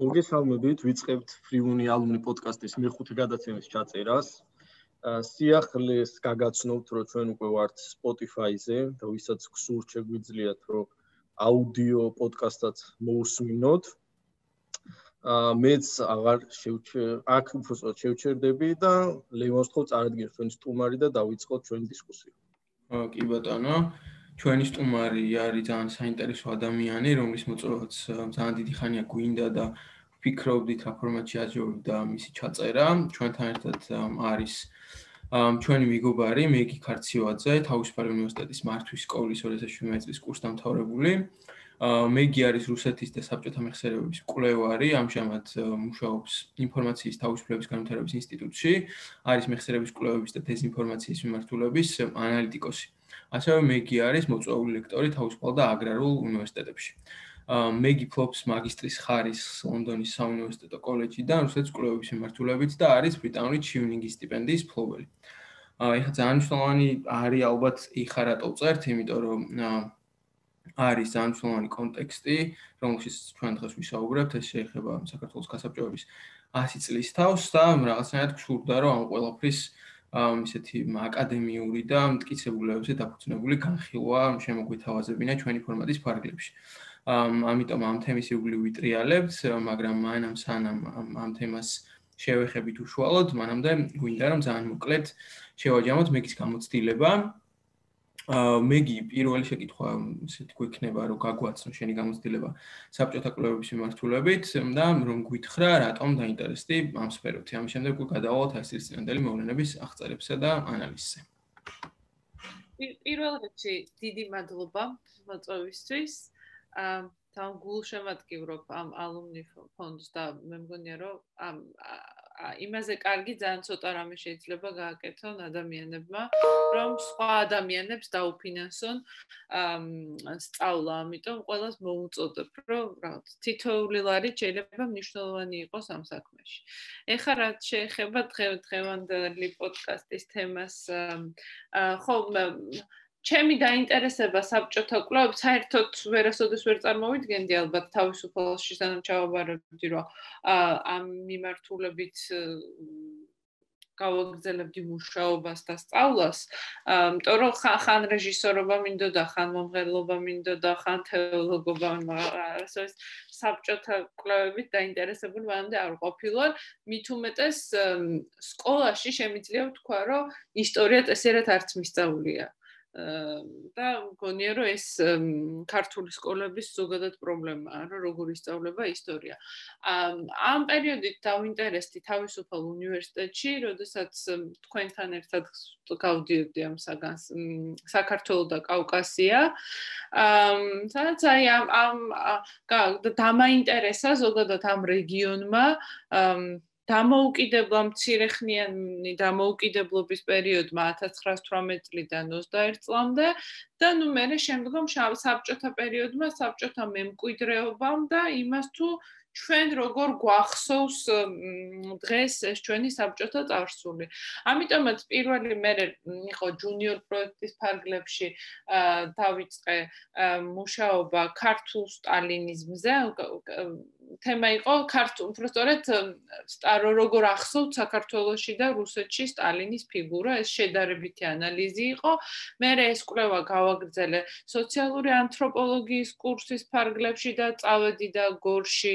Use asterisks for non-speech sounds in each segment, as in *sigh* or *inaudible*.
მოგესალმებით, ვიწყებთ Freewuni Alumni podcast-ის მეხუთე გადაცემის ჩაწერას. სიახლეს გაგაცნობთ, რომ ჩვენ უკვე ვართ Spotify-ზე და ვისაც გსურთ შეგვიძლიათ, რომ აუდიო პოდკასტად მოусმინოთ. აა მეც აღარ შევჩერ, აქ უბრალოდ შევჩერდები და ლევონს თქო წარადგინოთ ჩვენი სტუმარი და დავიწყოთ ჩვენი დისკუსია. აა კი ბატონო. ჩვენი სტუმარი არის ძალიან საინტერესო ადამიანი, რომლის მოწვევაც ძალიან დიდი ხანია გვინდა და ვფიქრობდით რა ფორმატში აჯობებდა მისი ჩაწერა. ჩვენთან ერთად არის ჩვენი მეგობარი მეგი ქარცივაძე, თავისუფალი უნივერსიტეტის მართვის სკოლის 2017 წლის კურსდამთავრებული. მეგი არის რუსეთის და საბჭოთა მეხსიერებების კვლევარი, ამჟამად მუშაობს ინფორმაციის თავისუფლების განვითარების ინსტიტუტში, არის მეხსიერების კვლევების და დეзинფორმაციის მიმართულების ანალიტიკოსი. ასევე მეგი არის მოწვეული ლექტორი თავისუფალ და აგრარულ უნივერსიტეტებში. მეგი ფლობს მაგისტრის ხარისხს ლონდონის საუნივერსიტეტო კოლეჯიდან რუსეთის კვლევების მიმართულებით და არის ბრიტანული ჩიუნინგის სტიპენდიის მფლობელი. აა ეხლა ძალიან მნიშვნელოვანი არის ალბათ ეხა რატო წერთ, იმიტომ რომ არის ძალიან მნიშვნელოვანი კონტექსტი, რომელშიც ჩვენ დღეს ვისაუბრებთ, ეს შეეხება საქართველოს გასაბჭოების 100 წლის თავს და რაღაცნაირად გსურდა რომ ამ ყველაფრის ამ ისეთი აკადემიური და მტკიცებულებებზე დაფუძნებული განხილვა შემოგვითავაზებინა ჩვენი ფორმატის ფარგლებში. ამიტომ ამ თემის ირგვლივ ვიტრიალებთ, მაგრამ მანამ სანამ ამ თემას შევეხებით უშუალოდ, მანამდე გვინდა რომ ძალიან მოკლედ შევაჯამოთ მეგის გამოცდილება. მეგი პირველი შეკითხვა ისეთი გვექნება რომ გაგვაცნო შენი გამოცდილება საბჭოთა კვლევების მიმართულებით და რომ გვითხრა რატომ დაინტერესდი ამ სფეროთი. ამის შემდეგ უკვე გადავალთ ასის წინანდელი მოვლენების აღწერებსა და ანალიზზე. პირველ რიგში დიდი მადლობა მოწვევისთვის. აა თან გულშემატკივრობ ამ ალუმნი ფონდს და მე მგონია რომ ამ იმაზე კარგი ძალიან ცოტა რამე შეიძლება გააკეთონ ადამიანებმა რომ სხვა ადამიანებს დაუფინანსონ სწავლა ამიტომ ყველას მოუწოდებ რომ რაღაც თითოეული ლარი შეიძლება მნიშვნელოვანი იყოს ამ საქმეში. ეხლა რაც შეეხება დღევანდელი პოდკასტის თემას ხო ჩემი დაინტერესება საბჭოთა კვლევებს საერთოდ ვერასოდეს ვერ წარმოვიდგენდი ალბათ თავისუფალში სანამ ჩავაბარებდი რომ ამ მიმართულებით გავაგზავნებდი მუშაობას და სწავლას, ამიტომ რომ ხან რეჟისორობა მინდოდა, ხან მომღერლობა მინდოდა, ხან თეოლოგობა, მაგრამ ასე საბჭოთა კვლევებით დაინტერესებული მანამდე არ ყოფილვარ, მით უმეტეს სკოლაში შემიძლია ვთქვა, რომ ისტორია წესერად არც მისწავლია. და მგონია რომ ეს ქართული სკოლების ზოგადად პრობლემაა რომ როგორ ისწავლება ისტორია. ამ პერიოდით დავინტერესდი თავისუფალ უნივერსიტეტში, როდესაც თქვენთან ერთად გავდიოდი ამ საგანს საქართველოს და კავკასია. სადაც აი ამ ამ დამაინტერესა ზოგადად ამ რეგიონმა დამოუკიდებლო მცირეხნიანი დამოუკიდებლობის პერიოდმა 1918 წლიდან 21 წლამდე და ნუ მე შემდგომ საბჭოთა პერიოდმა საბჭოთა მემკვიდრეობამ და იმას თუ ჩვენ როგორ გვახსოვს დღეს ეს ჩვენი საბჭოთა წარსული. ამიტომაც პირველი მე იყო ჯუნიორ პროექტის ფარგლებში დავიწყე მუშაობა ქართულ სტალინიზმზე. თემა იყო ქართულ, უბრალოდ სტარო როგორ ახსოვთ საქართველოსში და რუსეთში სტალინის ფიგურა, ეს შედარებითი ანალიზი იყო. მე ეს კვლევა გავაგრძელე სოციალური ანთროპოლოგიის კურსის ფარგლებში და წავედი და გორში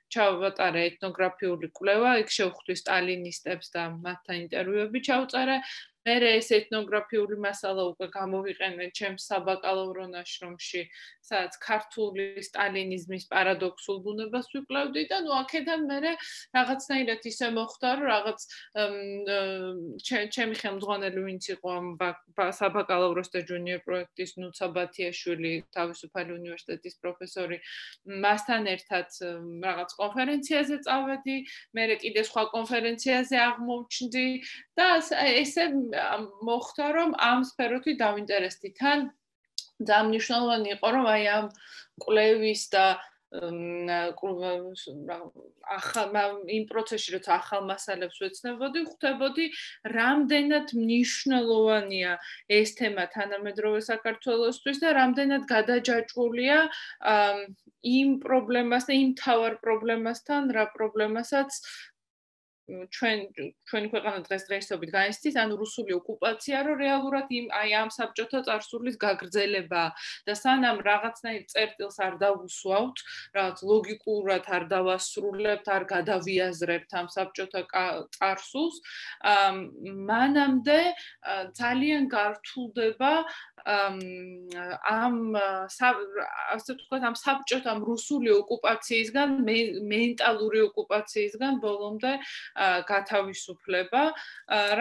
ჩავატარე ეთნოგრაფიული კვლევა, იქ შევხვდი სტალინისტებს და მათთან ინტერვიუები ჩავწერე. მე ეს ეთნოგრაფიული მასალა უკვე გამოვიყენე ჩემს საბაკალავრო ნაშრომში, სადაც ქართული სტალინიზმის პარადოქსულ ბუნებას ვიკვლევდი და ნუ აქედან მე რაღაცნაირად ისე მოხდა, რომ რაღაც ჩემი ხელმძღვანელი ვინც იყო ამ საბაკალავროს და ჯუნიორ პროექტის ნუცა ბათიაშვილი, თავისუფალი უნივერსიტეტის პროფესორი, მასთან ერთად რაღაც კონფერენციაზე წავედი, მე კიდე სხვა კონფერენციაზე აღმოჩნდი და ესე მოხდა რომ ამ სფეროთი დავინტერესდი თან ძალიან მნიშვნელოვანი იყო რომ აი ამ კვლევის და ახალ იმ პროცესში როცა ახალ მასალებს ვეცნებოდი, ხვდებოდი რამდენად მნიშვნელოვანია ეს თემა თანამედროვე საქართველოსთვის და რამდენად გადაჯაჭვულია იმ პრობლემას და იმ თავარ პრობლემასთან, რა პრობლემასაც ჩვენ ჩვენი ქვეყანა დღეს დღეისობით განიცდის ანუ რუსული ოკუპაცია რო რეალურად იმ აი ამ საბჭოთა წარსულის გაგრძელება და სანამ რაღაცნაირ წერტილს არ დავუსვავთ რაღაც ლოგიკურად არ დავასრულებთ არ გადავიაზრებთ ამ საბჭოთა წარსულს მანამდე ძალიან გართულდება ამ ასე ვთქვათ ამ საბჭოთა რუსული ოკუპაციისგან მენტალური ოკუპაციისგან ბოლომდე გათავისუფლება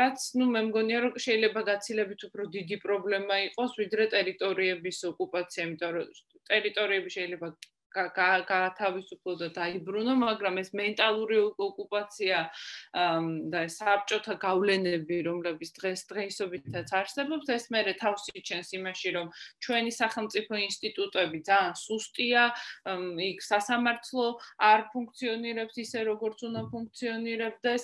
რაც ნუ მე მგონია რომ შეიძლება გაცილებით უფრო დიდი პრობლემა იყოს ვიდრე ტერიტორიების ოკუპაცია იმიტომ რომ ტერიტორიები შეიძლება გათავისუფლო და დაიბრუნო, მაგრამ ეს მენტალური ოკუპაცია და საბჭოთა გავლენები, რომლებიც დღეს დღეისობითაც არსებობს, ეს მერე თავს იჩენს იმაში, რომ ჩვენი სახელმწიფო ინსტიტუტები ძალიან სუსტია, იქ სასამართლო არ ფუნქციონირებს ისე, როგორც უნდა ფუნქციონირებდეს,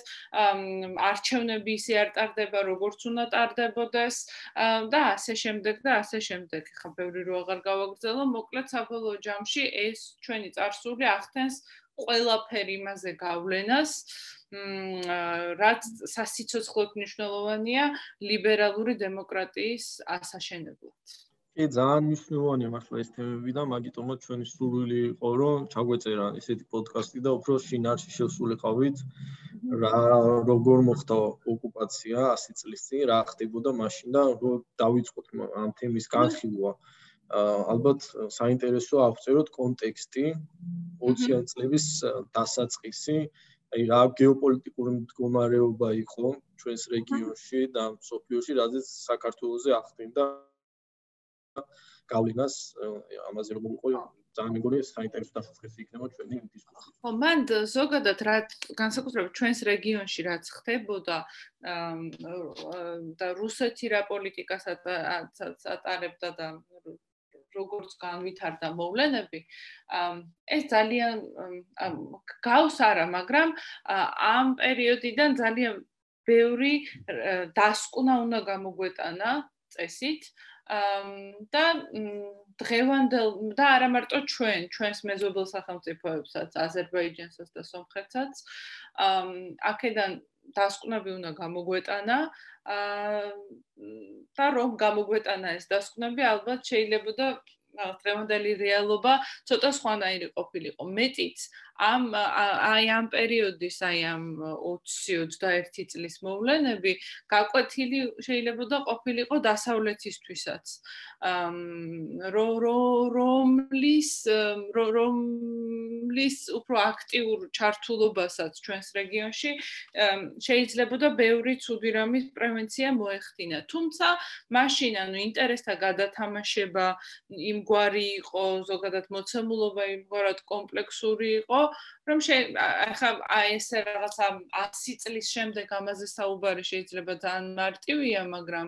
არჩევნები ისე არ ტარდება, როგორც უნდა ტარდებოდეს და ასე შემდეგ და ასე შემდეგ. ხა ბევრი რო აღარ გავაგრძელო, მოკლედ საბოლოო ჯამში ეს ეს ჩვენი წარსული ახდენს ყველაფერი იმაზე გავლენას, რაც სასიცოცხლოდ მნიშვნელოვანია ლიბერალური დემოკრატიის ასაშენებლად. კი, ძალიან მნიშვნელოვანია მართლა ეს თემები და მაგიტომაც ჩვენი სურვილი იყო, რომ ჩაგვეწერა ესეთი პოდკასტი და უფრო შინაარსში შევსულიყავით რა როგორ მოხდა ოკუპაცია 100 წლის წინ, რა ხდებოდა მაშინ და რომ დავიწყოთ ამ თემის განხილვა. ალბათ საინტერესო აღწეროთ კონტექსტი 20-იან წლების დასაწყისი, აი რა გეოპოლიტიკური მდგომარეობა იყო ჩვენს რეგიონში და სოფიოში, რადგან საქართველოსზე ახდენდა გავლენას ამაზე როგორ იყო ძალიან მეგონი საინტერესო დასაწყისი იქნება ჩვენი დისკუსია. ხო, მან ზოგადად რა განსაკუთრებით ჩვენს რეგიონში რაც ხდებოდა და რუსეთი რა პოლიტიკას ატარებდა და როგორც განვითარდა მოვლენები ეს ძალიან გავს არა მაგრამ ამ პერიოდიდან ძალიან ბევრი დასკვნა უნდა გამოგვეტანა წესით. და დღევანდელ და არა მარტო ჩვენ, ჩვენს მეზობელ სახელმწიფოებსაც, აზერბაიჯანსაც და სომხეთსაც, აქედან დასკვნები უნდა გამოგვეტანა აა და რომ გამოგვეტანა ეს დასკვნები ალბათ შეიძლება და დღევანდელი რეალობა ცოტა სხვანაირი ყოფილიყო. მეტიც ამ აი ამ პერიოდის, აი ამ 20-21 წლის მოვლენები გაკვეთილი შეიძლება და ყოფილიყო დასავლეთისთვისაც. რომ რომლის რომლის უფრო აქტიურ ჩართულობასაც ჩვენს რეგიონში შეიძლება და ბევრი ცუდი რამის პრევენცია მოეხდინა. თუმცა მაშინ ანუ ინტერესთა გადათამაშება იმ გვარი იყო, ზოგადად მოცემულობა იმ გვარად კომპლექსური იყო, რომ ახლა აი ეს რაღაცა 100 წლის შემდეგ ამაზე საუბარი შეიძლება ძალიან მარტივია, მაგრამ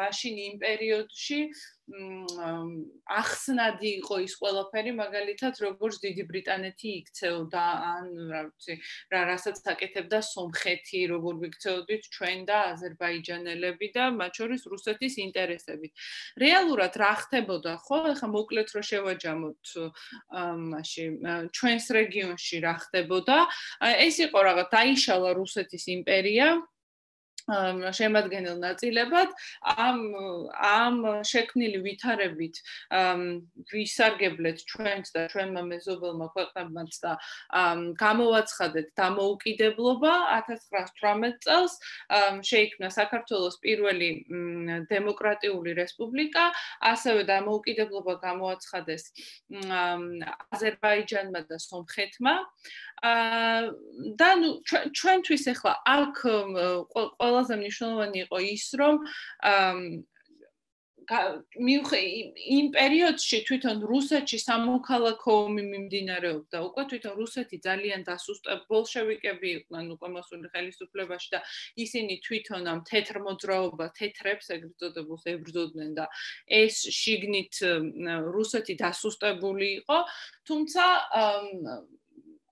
მაშინ იმ პერიოდში ახსნადი იყო ის ყველაფერი მაგალითად როგორც დიდი ბრიტანეთი იქცეოდა ან რა ვიცი რა რასაც აკეთებდა სომხეთი როგორ ვიქცეოდით ჩვენ და აზერბაიჯანელები და მათ შორის რუსეთის ინტერესებით. რეალურად რა ხდებოდა ხო? ეხა მოკლედ რო შევაჯამოთ მაშინ ჩვენს რეგიონში რა ხდებოდა. ეს იყო რაღაც დაიშალა რუსეთის იმპერია შემადგენელ ნაწილებად ამ ამ შექმნილი ვითარებით ვისარგებლეთ ჩვენც და ჩვენმა მეზობელმა ქვეყნებმაც და გამოვაცხადეთ დამოუკიდებლობა 1918 წელს შეიქმნა საქართველოს პირველი დემოკრატიული რესპუბლიკა ასევე დამოუკიდებლობა გამოაცხადეს აზერბაიჯანმა და სომხეთმა. და ნუ ჩვენთვის ახლა აქ ყველაზე მნიშვნელოვანი იყო ის რომ მიუხედავად იმ პერიოდში თვითონ რუსეთში სამოქალაქო ომი მიმდინარეობდა. უკვე თვითონ რუსეთი ძალიან დასუსტებ ბოლშევიკები იყვნენ უკვე მოსული ხელისუფლებაში და ისინი თვითონ ამ თეთრ მოძრაობა, თეთრებს ეგრეთ წოდებულს ებრძოდნენ და ეს შიგნით რუსეთი დასუსტებული იყო. თუმცა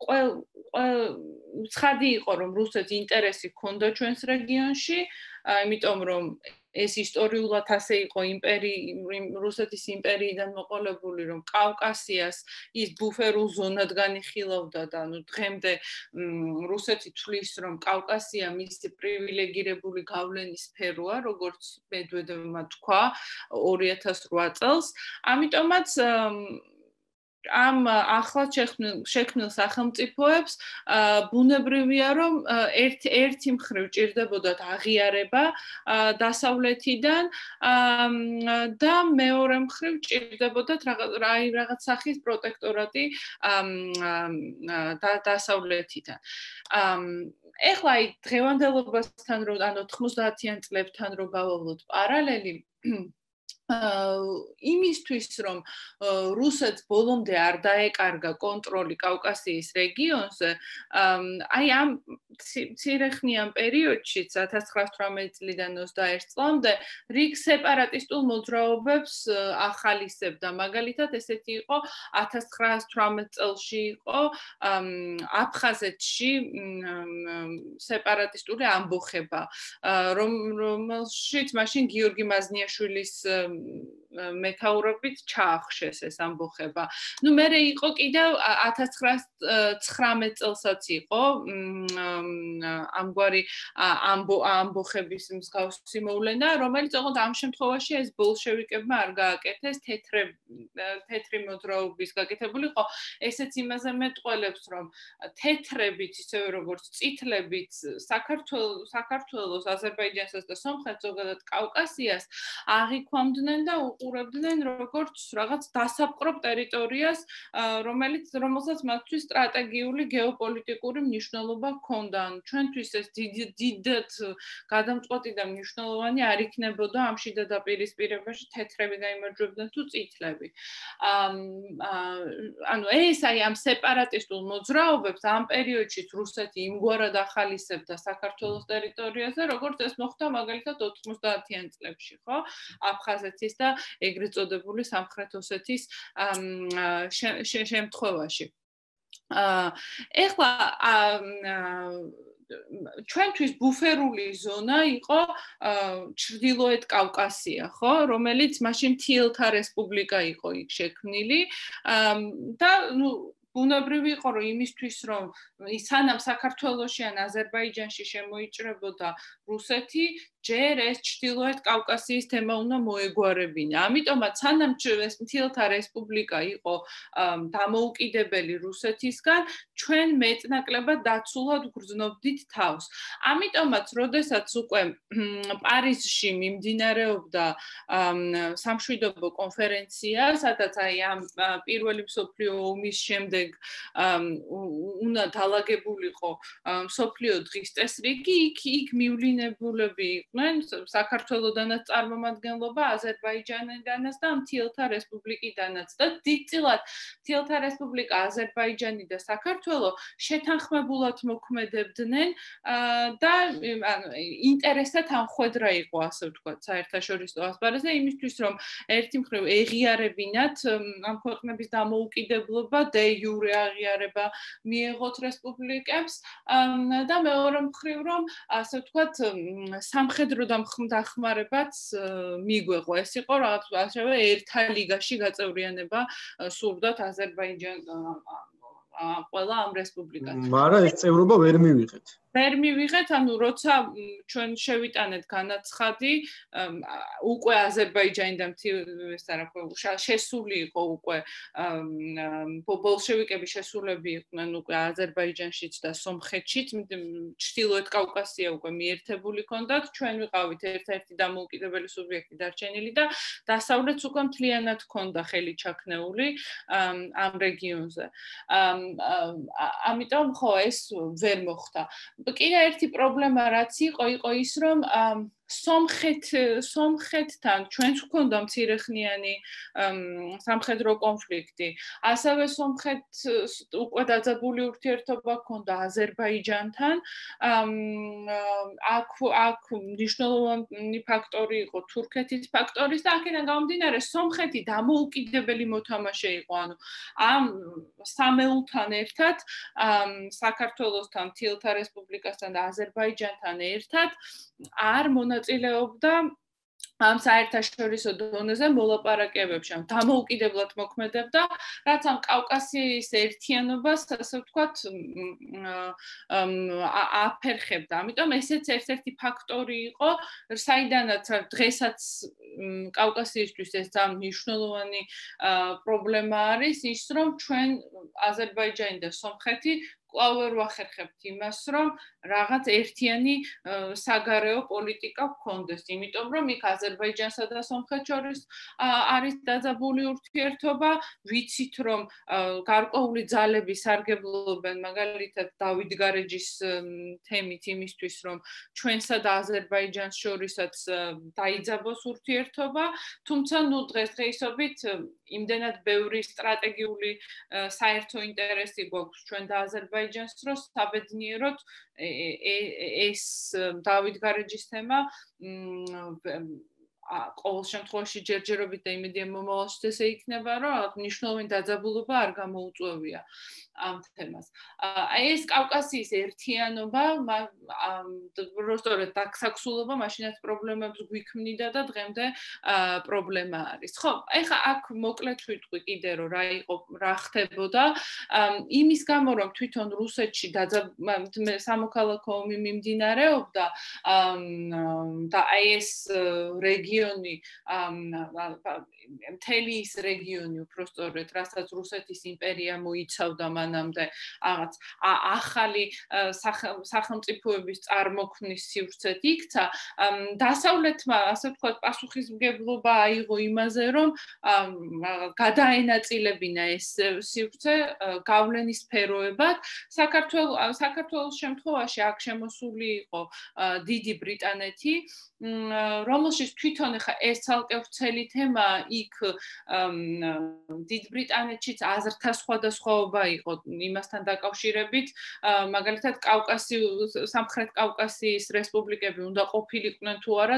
ყველ ცხადი იყო რომ რუსეთს ინტერესი ჰქონდა ჩვენს რეგიონში, იმიტომ რომ ეს ისტორიულად ასე იყო იმპერი რუსეთის იმპერიიდან მოყოლებული რომ კავკასიას ის ბუფერულ ზონად განიხილავდა და ნუ დღემდე რუსეთი თვლის რომ კავკასია მისი პრივილეგირებული გავლენის სფეროა როგორც მედვედევმა თქვა 2008 წელს. ამიტომაც ამ ახლად შექმნილ სახელმწიფოებს ბუნებრივია რომ ერთ ერთი მხრივ ჭირდებოდათ აღიარება დასავლეთიდან და მეორე მხრივ ჭირდებოდათ რაღაც სახის პროტექტორატი დასავლეთიდან. ეხლა აი დღევანდელობასთან რო ანუ 90-იან წლებთან რო გავავლოთ პარალელი იმისთვის რომ რუსეთს ბოლომდე არ დაეკარგა კონტროლი კავკასიის რეგიონზე აი ამ ცირეხნიან პერიოდში 1918 წლიდან 21 წლამდე რიგ სეპარატისტულ მოძრაობებს ახალისებდა. მაგალითად ესეთი იყო 1918 წელში იყო აფხაზეთში სეპარატისტული ამბოხება რომელშიც მაშინ გიორგი მაზნიაშვილის მეთაურობით ჩაახშეს ეს ამბოხება. ნუ მე იყო კიდევ 1919 წელსაც იყო ამგვარი ამბო ამბოხების მსგავსი მოვლენა, რომელიც ოღონდ ამ შემთხვევაში ეს ბოლშევიკებმა არ გააკეთეს თეთრ თეთრი მოძრაობის გაკეთებული იყო. ესეც იმაზე მეტყველებს, რომ თეთრებით, ისევე როგორც წითლებით საქართველოს საქართველოს აზერბაიჯანსა და სომხეთს ზოგადად კავკასიას აღიქვამდნენ და უყურებდნენ როგორც რაღაც დასაპყრობ ტერიტორიას, რომელიც რომელსაც მათთვის სტრატეგიული გეოპოლიტიკური მნიშვნელობა ჰქონდა. ჩვენთვის ეს დიდად გადამწყვეტი და მნიშვნელოვანი არ იქნებოდა ამ შიდა დაპირისპირებაში თეთრები გამარჯვებდნენ თუ წითლები. ანუ ეს აი ამ სეპარატისტულ მოძრაობებს ამ პერიოდში რუსეთი იმგვარად ახალისებდა საქართველოს ტერიტორიაზე, როგორც ეს მოხდა მაგალითად 90-იან წლებში, ხო? აფხაზეთის და ეგრეთ წოდებული სამხრეთ ოსეთის შემთხვევაში. აა ეხლა ჩვენთვის ბუფერული ზონა იყო ჩრდილოეთ კავკასია, ხო, რომელიც მაშინ თილთა რესპუბლიკა იყო იქ შექმნილი და ნუ ბუნებრივი იყო რომ იმისთვის რომ სანამ საქართველოსში ან აზერბაიჯანში შემოიჭრებოდა რუსეთი ჯერ ეს ჩtildeოეთ კავკასიის თემა უნდა მოეგვარებინა. ამიტომაც სანამ ეს მთილთა რესპუბლიკა იყო დამოუკიდებელი რუსეთისგან, ჩვენ მეტნაკლებად დაცულად გრძნობდით თავს. ამიტომაც, როდესაც უკვე პარიზში მიმდინარეობდა სამშვიდობო კონფერენცია, სადაც აი ამ პირველი მსოფლიო ომის შემდეგ უნდა დაალაგებულიყო მსოფლიო დღის წესრიგი, იქ იქ მივლინებულები იყვნენ საქართველოსდანაც წარმომადგენლობა, აზერბაიჯანიდანაც და მთიელთა რესპუბლიკიდანაც და დიდწილად მთიელთა რესპუბლიკა, აზერბაიჯანი და საქართველო შეთანხმებულად მოქმედებდნენ და ანუ ინტერესად ამხვედრა იყო ასე ვთქვათ საერთაშორისო ასპარეზზე იმისთვის რომ ერთი მხრივ ეღიარებინათ ამ ქვეყნების დამოუკიდებლობა დე იურე აღიარება მიეღოთ რესპუბლიკებს და მეორე მხრივ რომ ასე ვთქვათ სამხრეთ სამხედრო დახმარებაც მიგვეღო. ეს იყო რაღაც ასევე ერთა ლიგაში გაწევრიანება სურდათ აზერბაიჯან ყველა ამ რესპუბლიკას. მაგრამ ეს წევრობა ვერ მივიღეთ. ვერ მივიღეთ, ანუ როცა ჩვენ შევიტანეთ განაცხადი, უკვე აზერბაიჯანიდან ეს არა ხო შესული იყო უკვე ბოლშევიკები შესულები იყვნენ უკვე აზერბაიჯანშიც და სომხეთშიც, ჩtildeოეთ კავკასია უკვე მიერთებული ქონდათ, ჩვენ ვიყავით ერთ-ერთი დამოუკიდებელი სუბიექტი დარჩენილი და დასავლეთს უკვე მთლიანად ქონდა ხელი ჩაქნეული ამ რეგიონზე. ამიტომ ხო ეს ვერ მოხდა. კიდე ერთი პრობლემა რაც იყო, იყო ის, რომ სომხეთ სომხეთთან ჩვენს გქონდა მცირეხნიანი სამხედრო კონფლიქტი. ასევე სომხეთს უკვე დაძაბული ურთიერთობა ჰქონდა აზერბაიჯანთან. აქ აქ მნიშვნელოვანი ფაქტორი იყო თურქეთის ფაქტორი და აქედან გამომდინარე სომხეთი დამოუკიდებელი მოთამაშე იყო. ანუ ამ სამეულთან ერთად საქართველოსთან, თილთა რესპუბლიკასთან და აზერბაიჯანთან ერთად არ მონაწილეობდა ამ საერთაშორისო დონეზე მოლაპარაკებებში, ამ დამოუკიდებლად მოქმედებდა, რაც ამ კავკასიის ერთიანობას, ასე ვთქვათ, აფერხებდა. ამიტომ ესეც ერთ-ერთი ფაქტორი იყო, საიდანაც დღესაც კავკასიისთვის ეს ძალიან მნიშვნელოვანი პრობლემა არის, ის რომ ჩვენ აზერბაიჯანი და სომხეთი კვლავ ვერ ვახერხებთ იმას, რომ რაღაც ერთიანი საგარეო პოლიტიკა გქონდეს, იმიტომ რომ იქ აზერბაიჯანსა და სომხეთს შორის არის დაძაბული ურთიერთობა, ვიცით რომ გარკვეული ძალები სარგებლობენ მაგალითად დავით გარეჯის თემით იმისთვის, რომ ჩვენსა და აზერბაიჯანს შორისაც დაიძაბოს ურთიერთობა, თუმცა ნუ დღესდღეობით იმდენად ბევრი სტრატეგიული საერთო ინტერესი გვაქვს ჩვენ და აზერბაიჯანს, რომ საბედნიეროდ ეს დავით გარეჯის თემა ყოველ შემთხვევაში ჯერჯერობით და იმედია მომავალში ესე იქნება, რომ მნიშვნელოვანი დაძაბულობა არ გამოუწვევია. ამ თემას. აი ეს კავკასიის ერთიანობა, როსტორეთ დაქსაქსულობა მაშინაც პრობლემებს გვიქმნიდა და დღემდე პრობლემა არის. ხო, ეხა აქ მოკლედ ვიტყვი კიდე რომ რა იყო, რა ხდებოდა. იმის გამო რომ თვითონ რუსეთში სამოქალაქო ომი მიმდინარეობდა და აი ეს რეგიონი რეგიონი მთელი ის რეგიონი უფრო სწორედ, რასაც რუსეთის იმპერია მოიცავდა მანამდე, რაღაც ახალი სახელმწიფოების წარმოქმნის სივრცედ იქცა, დასავლეთმა, ასე ვთქვათ, პასუხისმგებლობა აიღო იმაზე, რომ გადაენაწილებინა ეს სივრცე გავლენის სფეროებად. საქართველოს საქართველოს შემთხვევაში აქ შემოსული იყო დიდი ბრიტანეთი, რომელშიც თვითონ ხა ეს ცალკე ვრცელი თემა იქ დიდ ბრიტანეთშიც აზრთა სხვადასხვაობა იყო იმასთან დაკავშირებით. მაგალითად კავკასი სამხრეთ კავკასიის რესპუბლიკები უნდა ყოფილიყვნენ თუ არა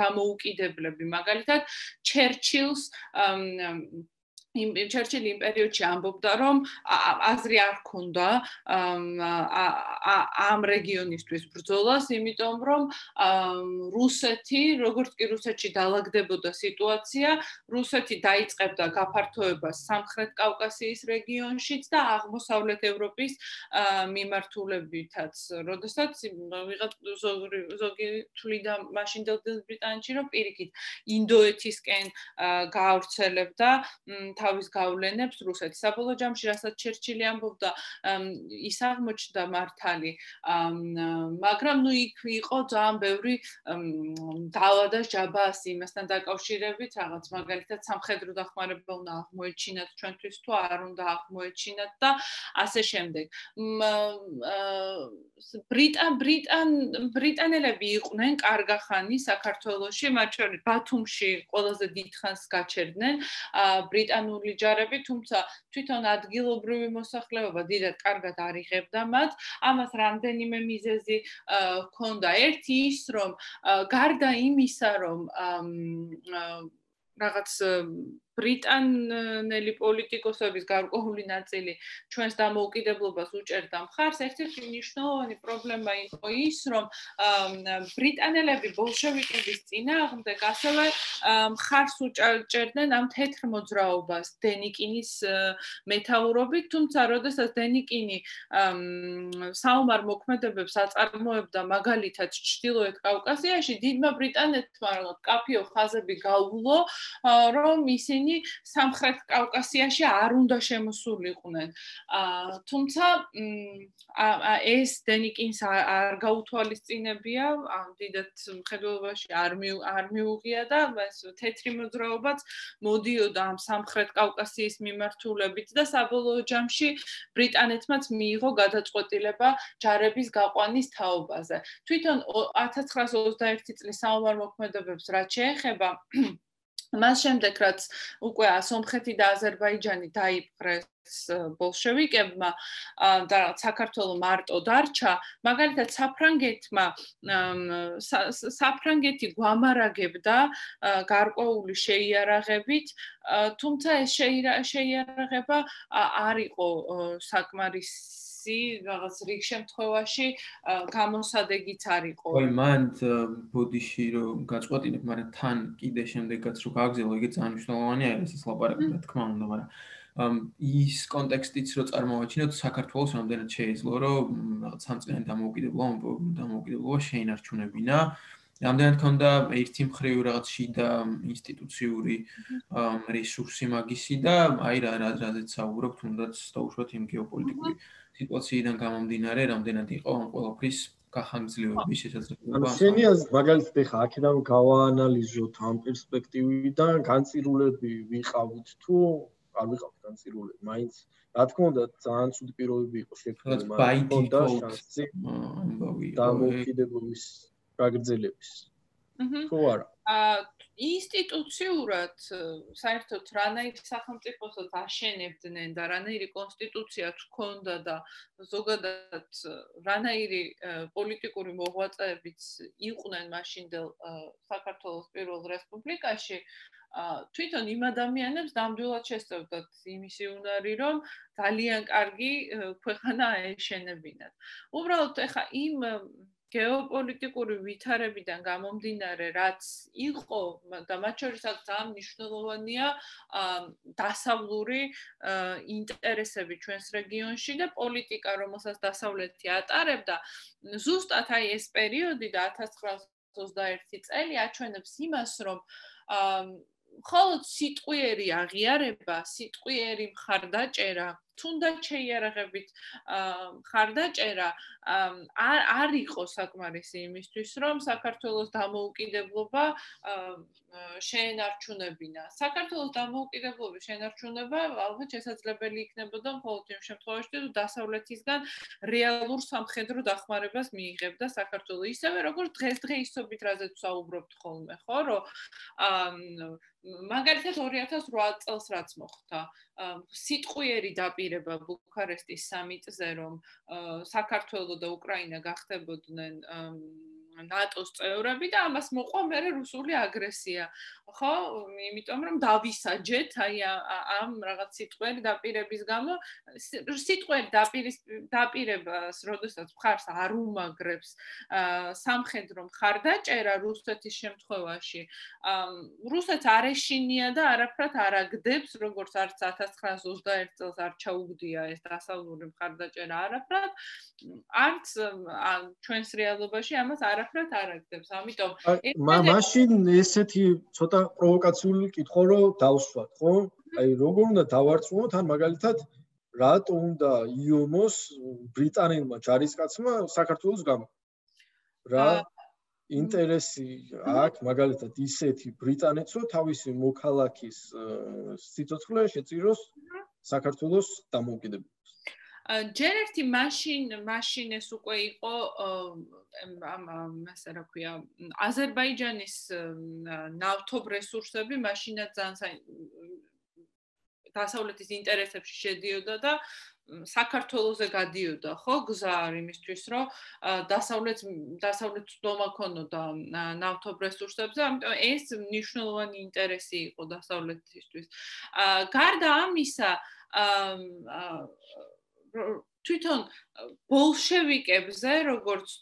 დამოუკიდებლები. მაგალითად ჩერჩილს იმ ჩერჩილი იმ პერიოდში ამბობდა რომ აზრი არ ქონდა ამ რეგიონისთვის ბრძოლას, იმიტომ რომ რუსეთი, როგორც კი რუსეთში დაალაგდებოდა სიტუაცია, რუსეთი დაიწყებდა გაფართოებას სამხრეთ კავკასიის რეგიონშიც და აღმოსავლეთ ევროპის მიმართულებითაც. როდესაც ვიღაც ზოგი თვლიდა მაშინ ბრიტანეთში რომ პირიქით ინდოეთისკენ გაავრცელებდა თავის გავლენებს რუსეთს. საბოლოო ჯამში რასაც ჩერჩილი ამბობდა, ის აღმოჩნდა მართალი. მაგრამ ნუ იქ იყო ძალიან ბევრი დავა და ჯაბას იმასთან დაკავშირებით, რაღაც მაგალითად სამხედრო დახმარება უნდა აღმოეჩინათ ჩვენთვის თუ არ უნდა აღმოეჩინათ და ასე შემდეგ. ბრიტან ბრიტან ბრიტანელები იყვნენ კარგახანი საქართველოში, მათ შორის ბათუმში ყველაზე დიდხანს გაჩერდნენ. ბრიტანული ირანული ჯარები, თუმცა თვითონ ადგილობრივი მოსახლეობა დიდად კარგად არიღებდა მათ. ამას რამდენიმე მიზეზი ჰქონდა. ერთი ის, რომ გარდა იმისა, რომ რაღაც ბრიტანელი პოლიტიკოსების გარკვეული ნაწილი ჩვენს დამოუკიდებლობას უჭერდა მხარს, ერთ-ერთი მნიშვნელოვანი პრობლემა იყო ის, რომ ბრიტანელები ბოლშევიკების წინააღმდეგ ასევე მხარს უჭერდნენ ამ თეთრ მოძრაობას დენიკინის მეთაურობით, თუმცა როდესაც დენიკინი საომარ მოქმედებებს აწარმოებდა მაგალითად ჩრდილოეთ კავკასიაში, დიდმა ბრიტანეთმა რაღაც კაფიო ხაზები გაუვლო, რომ ისინი ისინი სამხრეთ კავკასიაში არ უნდა შემოსულიყვნენ. აა თუმცა ეს დენიკინს არ გაუთვალისწინებია, ამ დიდად მხედველობაში არ არ მიუღია და ეს თეთრი მოძრაობაც მოდიოდა ამ სამხრეთ კავკასიის მიმართულებით და საბოლოო ჯამში ბრიტანეთმაც მიიღო გადაწყვეტილება ჯარების გაყვანის თაობაზე. თვითონ 1921 წლის საომარ მოქმედებებს რაც შეეხება მას შემდეგ რაც უკვე სომხეთი და აზერბაიჯანი დაიპყრეს ბოლშევიკებმა და საქართველოს მარტო დარჩა მაგალითად საფრანგეთმა საფრანგეთი გვამარაგებდა გარკვეული შეიარაღებით თუმცა ეს შეიარაღება არ იყო საკმარისი ისი რაღაც რიგ შემთხვევაში გამოსადეგიც არ იყო. ой, მან ბოდიში რომ გაწყვეტინებ, მაგრამ თან კიდე შემდეგაც რომ გააგზელო, იგი ძალიან მნიშვნელოვანია ეს ლაპარაკი, რა თქმა უნდა, მაგრამ ამ ის კონტექსტიც რო წარმოვაჩინოთ საქართველოს რამდენად შეიძლება რომ რაღაც სამწლიანი დამოუკიდებლობა დამოუკიდებლობა შეინარჩუნებინა. რამდენად ქონდა ერთი მხრივ რაღაც შიდა ინსტიტუციური რესურსი მაგისი და აი რა რაზეც საუბრობ თუნდაც დაუშვათ იმ გეოპოლიტიკური სიტუაციიდან გამომდინარე, რამდენად იყო ამ ყველაფრის გახანგრძლივების შესაძლებლობა. ანუ შენია მაგალითად ეხა აქედან გავაანალიზოთ ამ პერსპექტივიდან, განცირულები ვიყავით თუ არ ვიყავთ განცირულები, მაინც რა თქმა უნდა ძალიან ცუდი პირობები იყო შექმნილი, მაგრამ და შანსი ამბავი დამოუკიდებლობის გაგრძელების. თუ არა. აა ინსტიტუციურად საერთოდ რანაირი სახელმწიფოსაც აშენებდნენ და რანაირი კონსტიტუცია თქონდა და ზოგადად რანაირი პოლიტიკური მოღვაწეებიც იყვნენ მაშინდელ საქართველოს პირველ რესპუბლიკაში თვითონ იმ ადამიანებს ნამდვილად შესწევდათ იმისი უნარი რომ ძალიან კარგი ქვეყანა აეშენებინათ. უბრალოდ ეხა იმ გეოპოლიტიკური ვითარებიდან გამომდინარე, რაც იყო და მათ შორისაც ძალიან მნიშვნელოვანია დასავლური ინტერესები ჩვენს რეგიონში და პოლიტიკა, რომელსაც დასავლეთი ატარებდა, ზუსტად აი ეს პერიოდი და 1921 წელი აჩვენებს იმას, რომ მხოლოდ სიტყვიერი აღიარება, სიტყვიერი მხარდაჭერა თუნდაც შეიარაღებით მხარდაჭერა არ არ იყო საკმარისი იმისთვის, რომ საქართველოს დამოუკიდებლობა შეენარჩუნებინა. საქართველოს დამოუკიდებლობის შეენარჩუნება ალბათ შესაძლებელი იქნებოდა მხოლოდ იმ შემთხვევაში, თუ დასავლეთისგან რეალურ სამხედრო დახმარებას მიიღებდა საქართველოს. ისევე როგორც დღესდღეობით რაზეც საუბრობთ ხოლმე, ხო, რომ მაგალითად 2008 წელს რაც მოხდა, სიტყვიერი დაპირება ბუქარესტის სამიტზე, რომ საქართველოს და უკრაინა გახდებოდნენ ნატოს წევრები და ამას მოყვა მე რუსული აგრესია. ხო? იმიტომ რომ დავისაჯეთ აი ამ რაღაც სიტყვერი დაპირების გამო სიტყვერი დაპირის დაპირებას, როდესაც მხარს არ უმაგრებს სამხედრო მხარდაჭერა რუსეთის შემთხვევაში, რუსეთს არ ეშინია და არაფრად არ აგდებს, როგორც არც 1921 წელს არ ჩაუგდია ეს დასავლური მხარდაჭერა არაფრად, არც ჩვენს რეალობაში ამას არ არაფრად არ აგდებს. ამიტომ მაშინ ესეთი ცოტა პროვოკაციული კითხვა რო დავსვათ, ხო? აი როგორ უნდა დავარწმუნოთ ან მაგალითად რატო უნდა იომოს ბრიტანელმა ჯარისკაცმა საქართველოს გამო? რა ინტერესი აქვს მაგალითად ისეთი ბრიტანეთს რო თავისი მოქალაქის სიცოცხლე შეწიროს საქართველოს დამოუკიდებლობას? ჯერ ერთი მაშინ მაშინ ეს უკვე იყო ამ ასე რა ქვია აზერბაიჯანის ნავთობ რესურსები მაშინაც ძალიან დასავლეთის ინტერესებში შედიოდა და საქართველოსზე გადიოდა ხო გზა იმისთვის რომ დასავლეთ დასავლეთ დომა ქონოდა ნავთობ რესურსებზე ამიტომ ეს მნიშვნელოვანი ინტერესი იყო დასავლეთისთვის. გარდა ამისა თვითონ ბოლშევიკებზე როგორც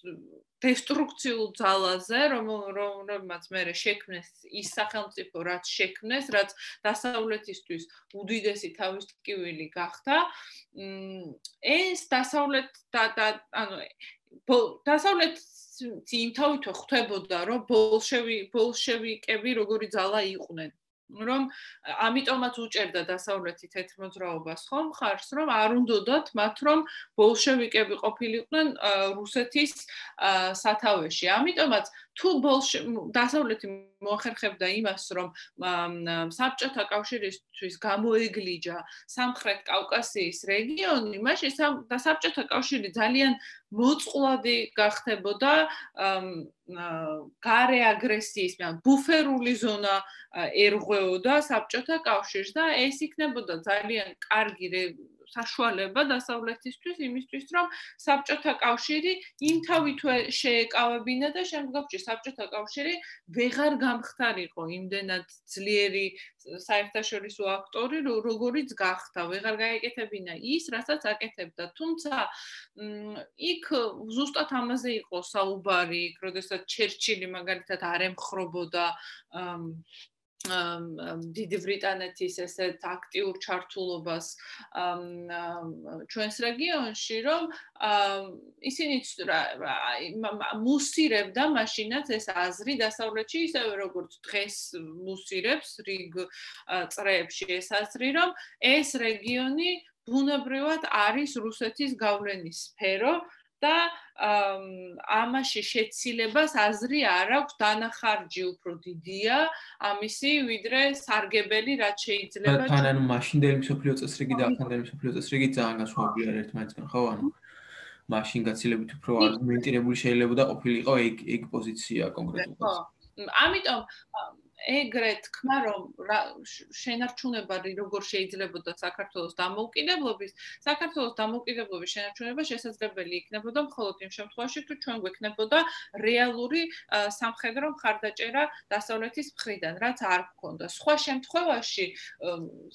დესტრუქციულ ძალაზე, რომ რომელმაც მე შექმნეს ის სახელმწიფო, რაც შექმნეს, რაც დასავლეთისთვის უდიდესი თავისკივილი გახდა, ეს დასავლეთ და ანუ დასავლეთ იმთავითო ხვდებოდა, რომ ბოლშევი ბოლშევიკები როგორი ძალა იყვნენ. რომ ამიტომაც უჭერდა დასავლეთი თეთრმოძრაობას ხომ ხარს? რომ არ უნდათ მათ რომ ბოლშევიკები ყოფილიყვნენ რუსეთის სათავეში. ამიტომაც თუ ბოლშე დასავლეთი მოახერხებდა იმას რომ საბჭოთა კავშირისთვის გამოეგლიჯა სამხრეთ კავკასიის რეგიონი მაშინ საბჭოთა კავშირი ძალიან მოწყვლადი გახდებოდა გარე აგრესიის, მაგრამ ბუფერული ზონა ერღვეოდა საბჭოთა კავშირს და ეს იქნებოდა ძალიან კარგი საშუალება დასავლეთისთვის იმისთვის, რომ საბჭოთა კავშირი იმ თავითვე შეეკავებინა და შემდგომში საბჭოთა კავშირი ვეღარ გამختارიყო იმდენად ძლიერი საერთაშორისო აქტორი, როგორიც გახდა, ვეღარ გაეკეთებინა ის, რასაც აკეთებდა. თუმცა იქ ზუსტად ამაზე იყო საუბარი, იქ როდესაც ჩერჩილი მაგალითად არ ემხრობოდა დიდი ბრიტანეთის ესეთ აქტიურ ჩართულობას ჩვენს რეგიონში, რომ ისინი მუსირებდა მაშინაც ეს აზრი დასავლეთში, ისევე როგორც დღეს მუსირებს რიგ წრეებში ეს აზრი, რომ ეს რეგიონი ბუნებრივად არის რუსეთის გავლენის სფერო და ამაში შეცილებას აზრი არ აქვს დანახარჯი უფრო დიდია ამისი ვიდრე სარგებელი რაც შეიძლება თან ანუ მაშინდელი მსოფლიო წესრიგი და ახანდელი მსოფლიო წესრიგი ძალიან განსხვავებულია ერთმანეთთან ხო ანუ მაშინ გაცილებით უფრო არგუმენტირებული შეიძლება და ყოფილიყო ეგ ეგ პოზიცია კონკრეტულად. ხო. ამიტომ ეგრე თქმა რომ შენარჩუნება როგორ შეიძლებოდა საქართველოს დამოუკიდებლობის საქართველოს დამოუკიდებლობის შენარჩუნება შესაძლებელი იქნებოდა მხოლოდ იმ შემთხვევაში თუ ჩვენ გვექნებოდა რეალური სამხედრო მხარდაჭერა დასავლეთის მხრიდან რაც არ გქონდა სხვა შემთხვევაში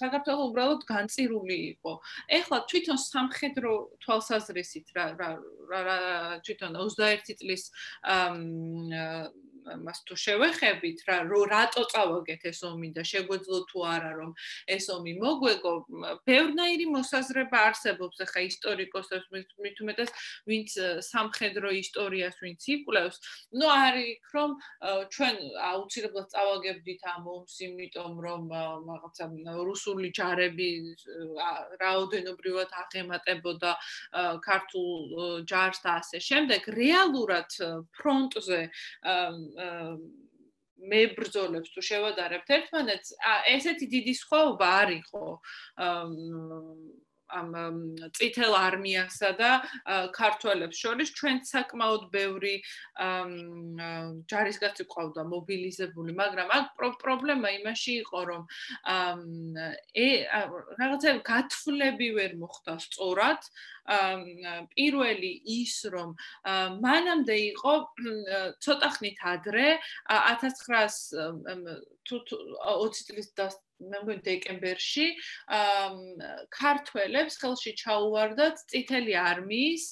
საქართველო უბრალოდ განწირული იყო. ეხლა თვითონ სამხედრო თვალსაზრისით რა რა თვითონ 21 წლის მას თუ შევეხებით რა რატო წავაგეთ ეს ომი და შეგვეძლო თუ არა რომ ეს ომი მოგვეგო ბევრნაირი მოსაზრება არსებობს ახლა ისტორიკოსებს მით უმეტეს ვინც სამხედრო ისტორიას ვინც იკვლევს. ნუ არის რომ ჩვენ აუცილებლად წავაგებდით ამ ომს იმიტომ რომ რაღაცა რუსული ჯარები რაოდენობრივად აღემატებოდა ქართულ ჯარს და ასე შემდეგ რეალურად ფრონტზე მებრძოლებს თუ შევადარებთ ერთმანეთს, ესეთი დიდი სხვაობა არ იყო ამ წითელ არმიასა და ქართველებს შორის ჩვენ საკმაოდ ბევრი ჯარისკაცი ყავდა მობილიზებული, მაგრამ აქ პრობლემა იმაში იყო, რომ ე რაღაცა გათვლები ვერ მოხდა სწორად. პირველი ის რომ მანამდე იყო ცოტა ხნით ადრე 1900 თუ 20 წლის მე მგონი დეკემბერში ქართველებს ხელში ჩაუვარდათ წითელი არმიის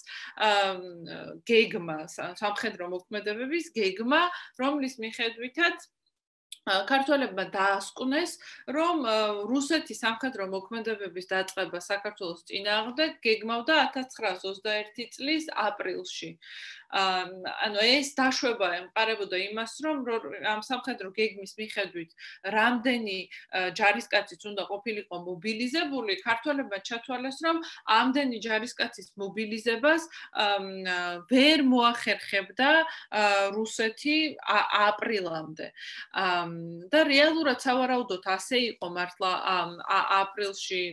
გეგმა სამხედრო მოქმედებების გეგმა რომლის მიხედვითაც ქართველებმა დაასკვნეს, რომ რუსეთის სამხედრო მოქმედებების დაწყება საქართველოს წინააღმდეგ გეგმავდა 1921 წლის აპრილში. ანუ ეს დაშვება ემყარებოდა იმას, რომ ამ სამხედრო გეგმის მიხედვით რამდენი ჯარისკაციც უნდა ყოფილიყო მობილიზებული, ქართველებმა ჩათვალეს, რომ ამდენი ჯარისკაცის მობილიზებას ვერ მოახერხებდა რუსეთი აპრილამდე. და რეალურად სავარაუდოდ ასე იყო მართლა აპრილში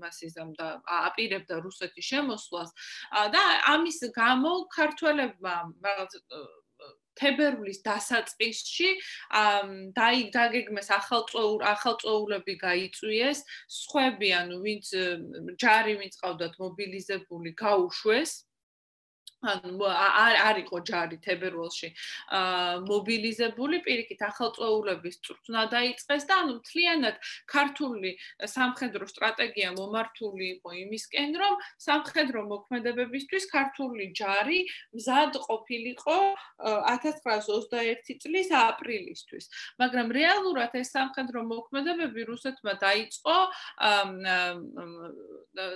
მას იზამდა აპირებდა რუსეთის შემოსვლას და ამის გამო ქართველებმა რაღაც თებერვლის დასაწყისში დაი დაგეგმეს ახალწოურ ახალწოულები გაიწვიეს სხვები ანუ ვინც ჯარი ვინც ყავდათ მობილიზებული გაუშვეს ან არ არისო ჯარი თებერვალში. აა მობილიზებული პირიქით ახალწოულების წვრთნა დაიწყეს და ანუ მთლიანად ქართული სამხედრო სტრატეგია მომართული იყო იმისკენ რომ სამხედრო მოქმედებებისთვის ქართული ჯარი მზად ყოფილიყო 1921 წლის აპრილისთვის. მაგრამ რეალურად ეს სამხედრო მოქმედებები რუსეთმა დაიწყო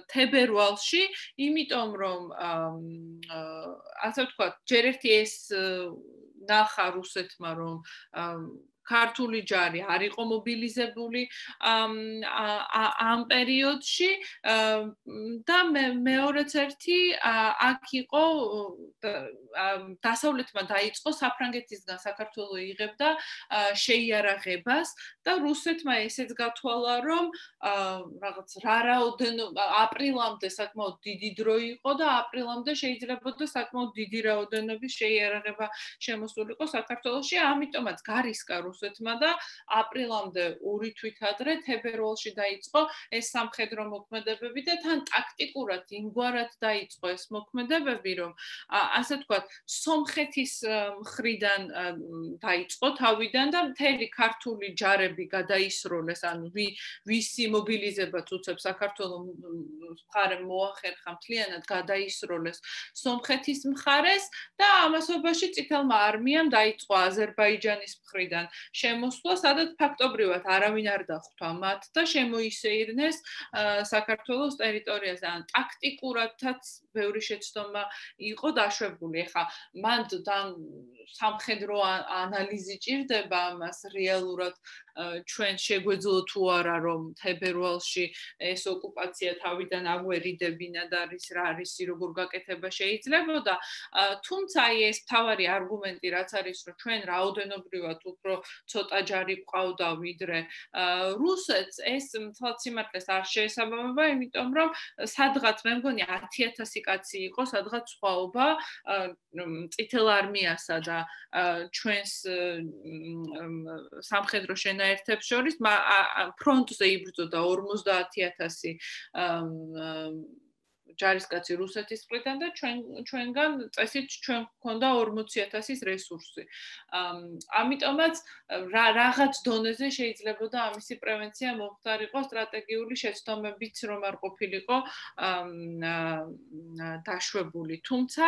თებერვალში იმიტომ რომ ასე ვთქვა, ჯერ ერთი ეს ნახა რუსეთმა რომ ქართული ჯარი არ იყო მობილიზებული ამ პერიოდში და მეორეც ერთი აქ იყო დასავლეთმა დაიწყო საფრანგეთისგან საქართველოს იღებდა შეიარაღებას და რუსეთმა ესეც გათვალა რომ რაღაც რა რაოდენო აპრილამდე საკმაოდ დიდი დრო იყო და აპრილამდე შეიძლება და საკმაოდ დიდი რაოდენობის შეიარაღება შემოსულიყო საქართველოში. ამიტომაც გარისკა რუსეთმა და აპრილამდე ორი თვით ადრე თებერვალში დაიწყო ეს სამხედრო მოქმედებები და თან ტაქტიკურად იმგვარად დაიწყო ეს მოქმედებები რომ ასე თქვა სომხეთის მხრიდან დაიწყო თავიდან და მთელი ქართული ჯარები გადაისროლეს ანუ ვისი მობილიზება უწევს საქართველოს მხარე მოახერხა მთლიანად გადაისროლეს სომხეთის მხარეს და ამასობაში წითელმა არმიამ დაიწყო აზერბაიჯანის მხრიდან შემოსვლა სადაც ფაქტობრივად არავინ არ დახვდა მათ და შემოისეირნეს საქართველოს ტერიტორიაზე. ან ტაქტიკურადაც ბევრი შეცდომა იყო დაშვებული. ხა მან სამხედრო ანალიზი ჭირდება ამას რეალურად ჩვენ შეგვეძლო თუ არა რომ თებერვალში ეს ოკუპაცია თავიდან აგვერიდებინა და არის რა არის როგორ გაკეთება შეიძლებოდა თუმცა აი ეს თავარი არგუმენტი რაც არის რომ ჩვენ რაოდენობრივად უფრო ცოტა ჯარი ყავდა ვიდრე რუსეთს ეს თვალ სიმართლეს არ შეესაბამება იმიტომ რომ სადღაც მე მგონი 10000 კაცი იყო სადღაც სხვაობა წითელ არმიასა და ჩვენს სამხედრო შენაერთებს შორის ფრონტზე იბრძოდა 50000 ჯარისკაცი რუსეთის მხრიდან და ჩვენ ჩვენგან წესით ჩვენ გქონდა 40000-ის რესურსი. ამიტომაც რა რაღაც დონეზე შეიძლება და ამისი პრევენცია მომხდარიყო სტრატეგიული შეცდომებით რომ არ ყოფილიყო დაშვებული. თუმცა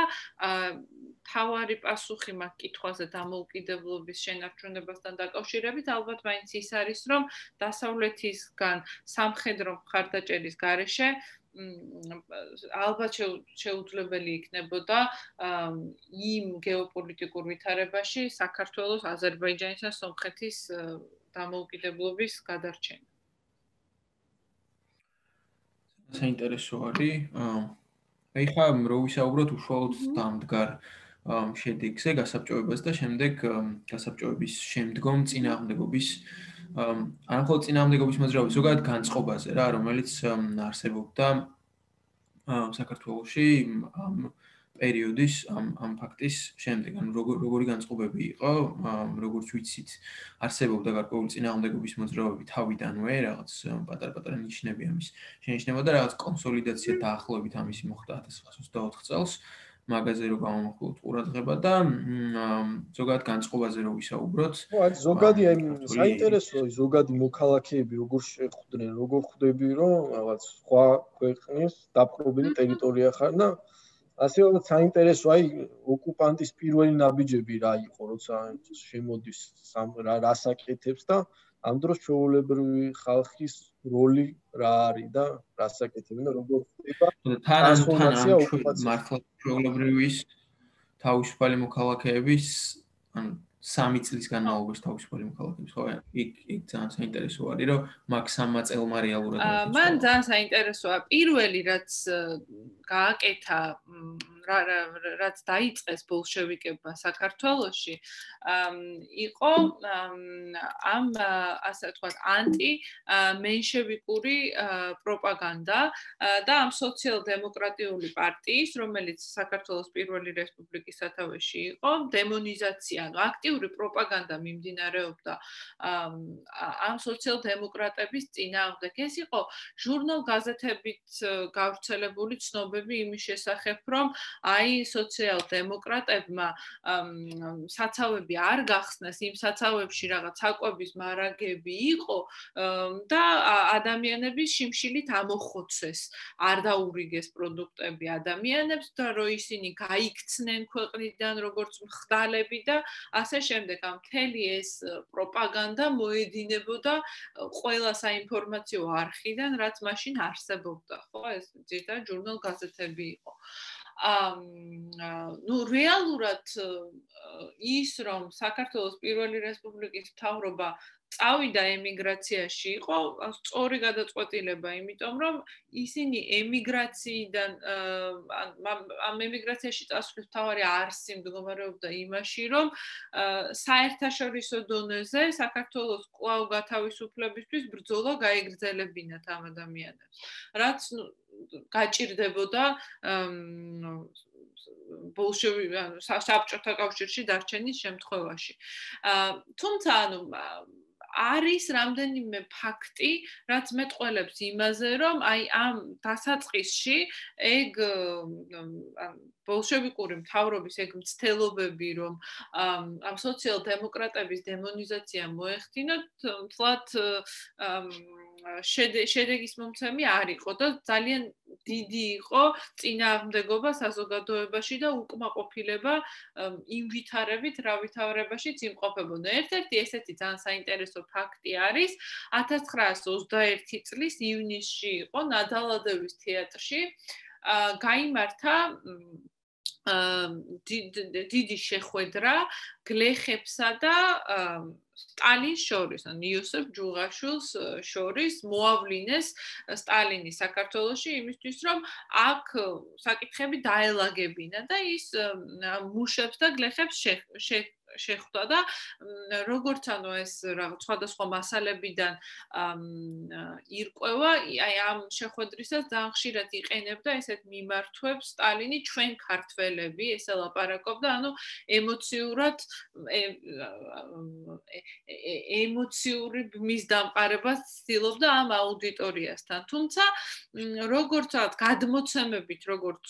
თავარი პასუხი მაგ კითხვაზე დამოუკიდებლობის შენარჩუნებასთან დაკავშირებით ალბათ მაინც ის არის რომ დასავლეთისგან სამხედრო მხარდაჭერის გარეშე ალბათ შეუძლებელი იქნებოდა იმ გეოპოლიტიკურ ვითარებაში საქართველოს, აზერბაიჯანის და სომხეთის დამოუკიდებლობის გადარჩენა. საინტერესო არის. აი ხა რო ვისაუბროთ უშუალოდ დამდგარ შედეგზე, გასაბჭოებას და შემდეგ გასაბჭოების შემდგომ წინააღმდეგობის ან ხო წინამდებობის მოძრაობის ზოგადად განწყობაზე რა რომელიც არსებობდა საქართველოში ამ პერიოდის ამ ამ ფაქტის შემდეგ. ან როგორი განწყობები იყო როგორც ვიცით არსებობდა გარკვეული წინამდებობის მოძრაობები თავიდანვე რაღაც პატარ-პატარა ნიშნები ამის შენიშნებოდა რაღაც კონსოლიდაცია დაახლოებით ამისი მოხდა 1924 წელს მაგაზე რო გამომხულოთ ყურადღება და ზოგადად განწყობაზე რო ვისაუბროთ. ხო, აი ზოგადი აი საინტერესო ზოგადი მოქალაქეები როგორ შეხვდნენ, როგორ ხვდები რომ რაღაც სხვა ქვეყნის დაპყრობილი ტერიტორია ხარ და ასე რომ საინტერესო აი ოკუპანტის პირველი ნაბიჯები რა იყო, როცა შემოდის რა რასაკეთებს და ამ დროს ჩვეულებრივი ხალხის როლი რა არის და რასაკეთებენ და როგორ ხდება ტრანსფორმაცია მართლა ჩვეულებრივის თავისუფალი მოქალაქეების ან სამი წლის განმავლობაში თავისუფალი მოქალაქეების ხო იქ იქ ძალიან საინტერესო არის რომ მაგ სამმა წელმა რეალურად მან ძალიან საინტერესოა პირველი რაც გააკეთა რაც დაიწყეს ბოლშევიკებმა საქართველოში იყო ამ ასე ვთქვათ ანტი მენშევიკური პროპაგანდა და ამ სოციალ-დემოკრატიული პარტიის რომელიც საქართველოს პირველი რესპუბლიკის სათავეში იყო დემონიზაცია ანუ აქტიური პროპაგანდა მიმდინარეობდა ამ სოციალ-დემოკრატების წინააღმდეგ. ეს იყო ჟურნალ-გაზეთებით გავრცელებული ცნობები იმის შესახებ რომ აი სოციალ-დემოკრატებმა საცავები არ გახსნეს, იმ საცავებში რაღაც აკვების მარაგები იყო და ადამიანების შიმშილით ამოხოცეს, არ დაურიგეს პროდუქტები ადამიანებს და რო ისინი გაიქცნენ ქვეყნიდან როგორც მხდალები და ასე შემდეგ. ამ მთელი ეს პროპაგანდა მოედინებოდა ყველა საინფორმაციო არხიდან, რაც მაშინ არსებობდა, ხო? ეს ძირითადად ჟურნალ-გაზეთები იყო. ნუ რეალურად ის რომ საქართველოს პირველი რესპუბლიკის მთავრობა წავიდა ემიგრაციაში იყო სწორი გადაწყვეტილება, იმიტომ რომ ისინი ემიგრაციიდან ამ ემიგრაციაში წასვლის თავარი არსი მდგომარეობდა იმაში, რომ საერთაშორისო დონეზე საქართველოს კვლავ გათავისუფლებისთვის ბრძოლა გაიგრძელებინათ ამ ადამიანებს. რაც გაჭირდებოდა ბოლშევი საბჭოთა კავშირში დარჩენის შემთხვევაში. თუმცა ანუ არის რამდენიმე ფაქტი, რაც მეტყველებს იმაზე, რომ აი ამ დასაწყისში ეგ ბოლშევიკური მთავრობის ეგ მცდელობები, რომ ამ სოციალ-დემოკრატების დემონიზაცია მოეხდინათ, თლათ შედეგის მომცემი არ იყო და ძალიან დიდი იყო წინააღმდეგობა საზოგადოებაში და უკმაყოფილება იმ ვითარებით, რა ვითარებაშიც იმყოფებოდა. ერთ-ერთი ესეთი ძალიან საინტერესო ფაქტი არის 1921 წლის ივნისში იყო ნადალადევის თეატრში გაიმართა დიდი შეხვედრა გლეხებსა და სტალინის შორის, ან იოსებ ჯუღაშვილს შორის მოავლინეს სტალინის საქართველოსში იმისთვის, რომ აქ საკითხები დაელაგებინა და ის მუშებს და გლეხებს შეხვდა და როგორც ანუ ეს რაღაც სხვადასხვა მასალებიდან ირკვევა, აი ამ შეხვედრისას ძალიან ხშირად იყენებდა ესეთ მიმართვებს სტალინი ჩვენ ქართველები, ესე ლაპარაკობდა, ანუ ემოციურად ემოციური მის დამყარებას ცდილობდა ამ აუდიტორიასთან. თუმცა როგორც ვთქვათ, გადმოცემებით, როგორც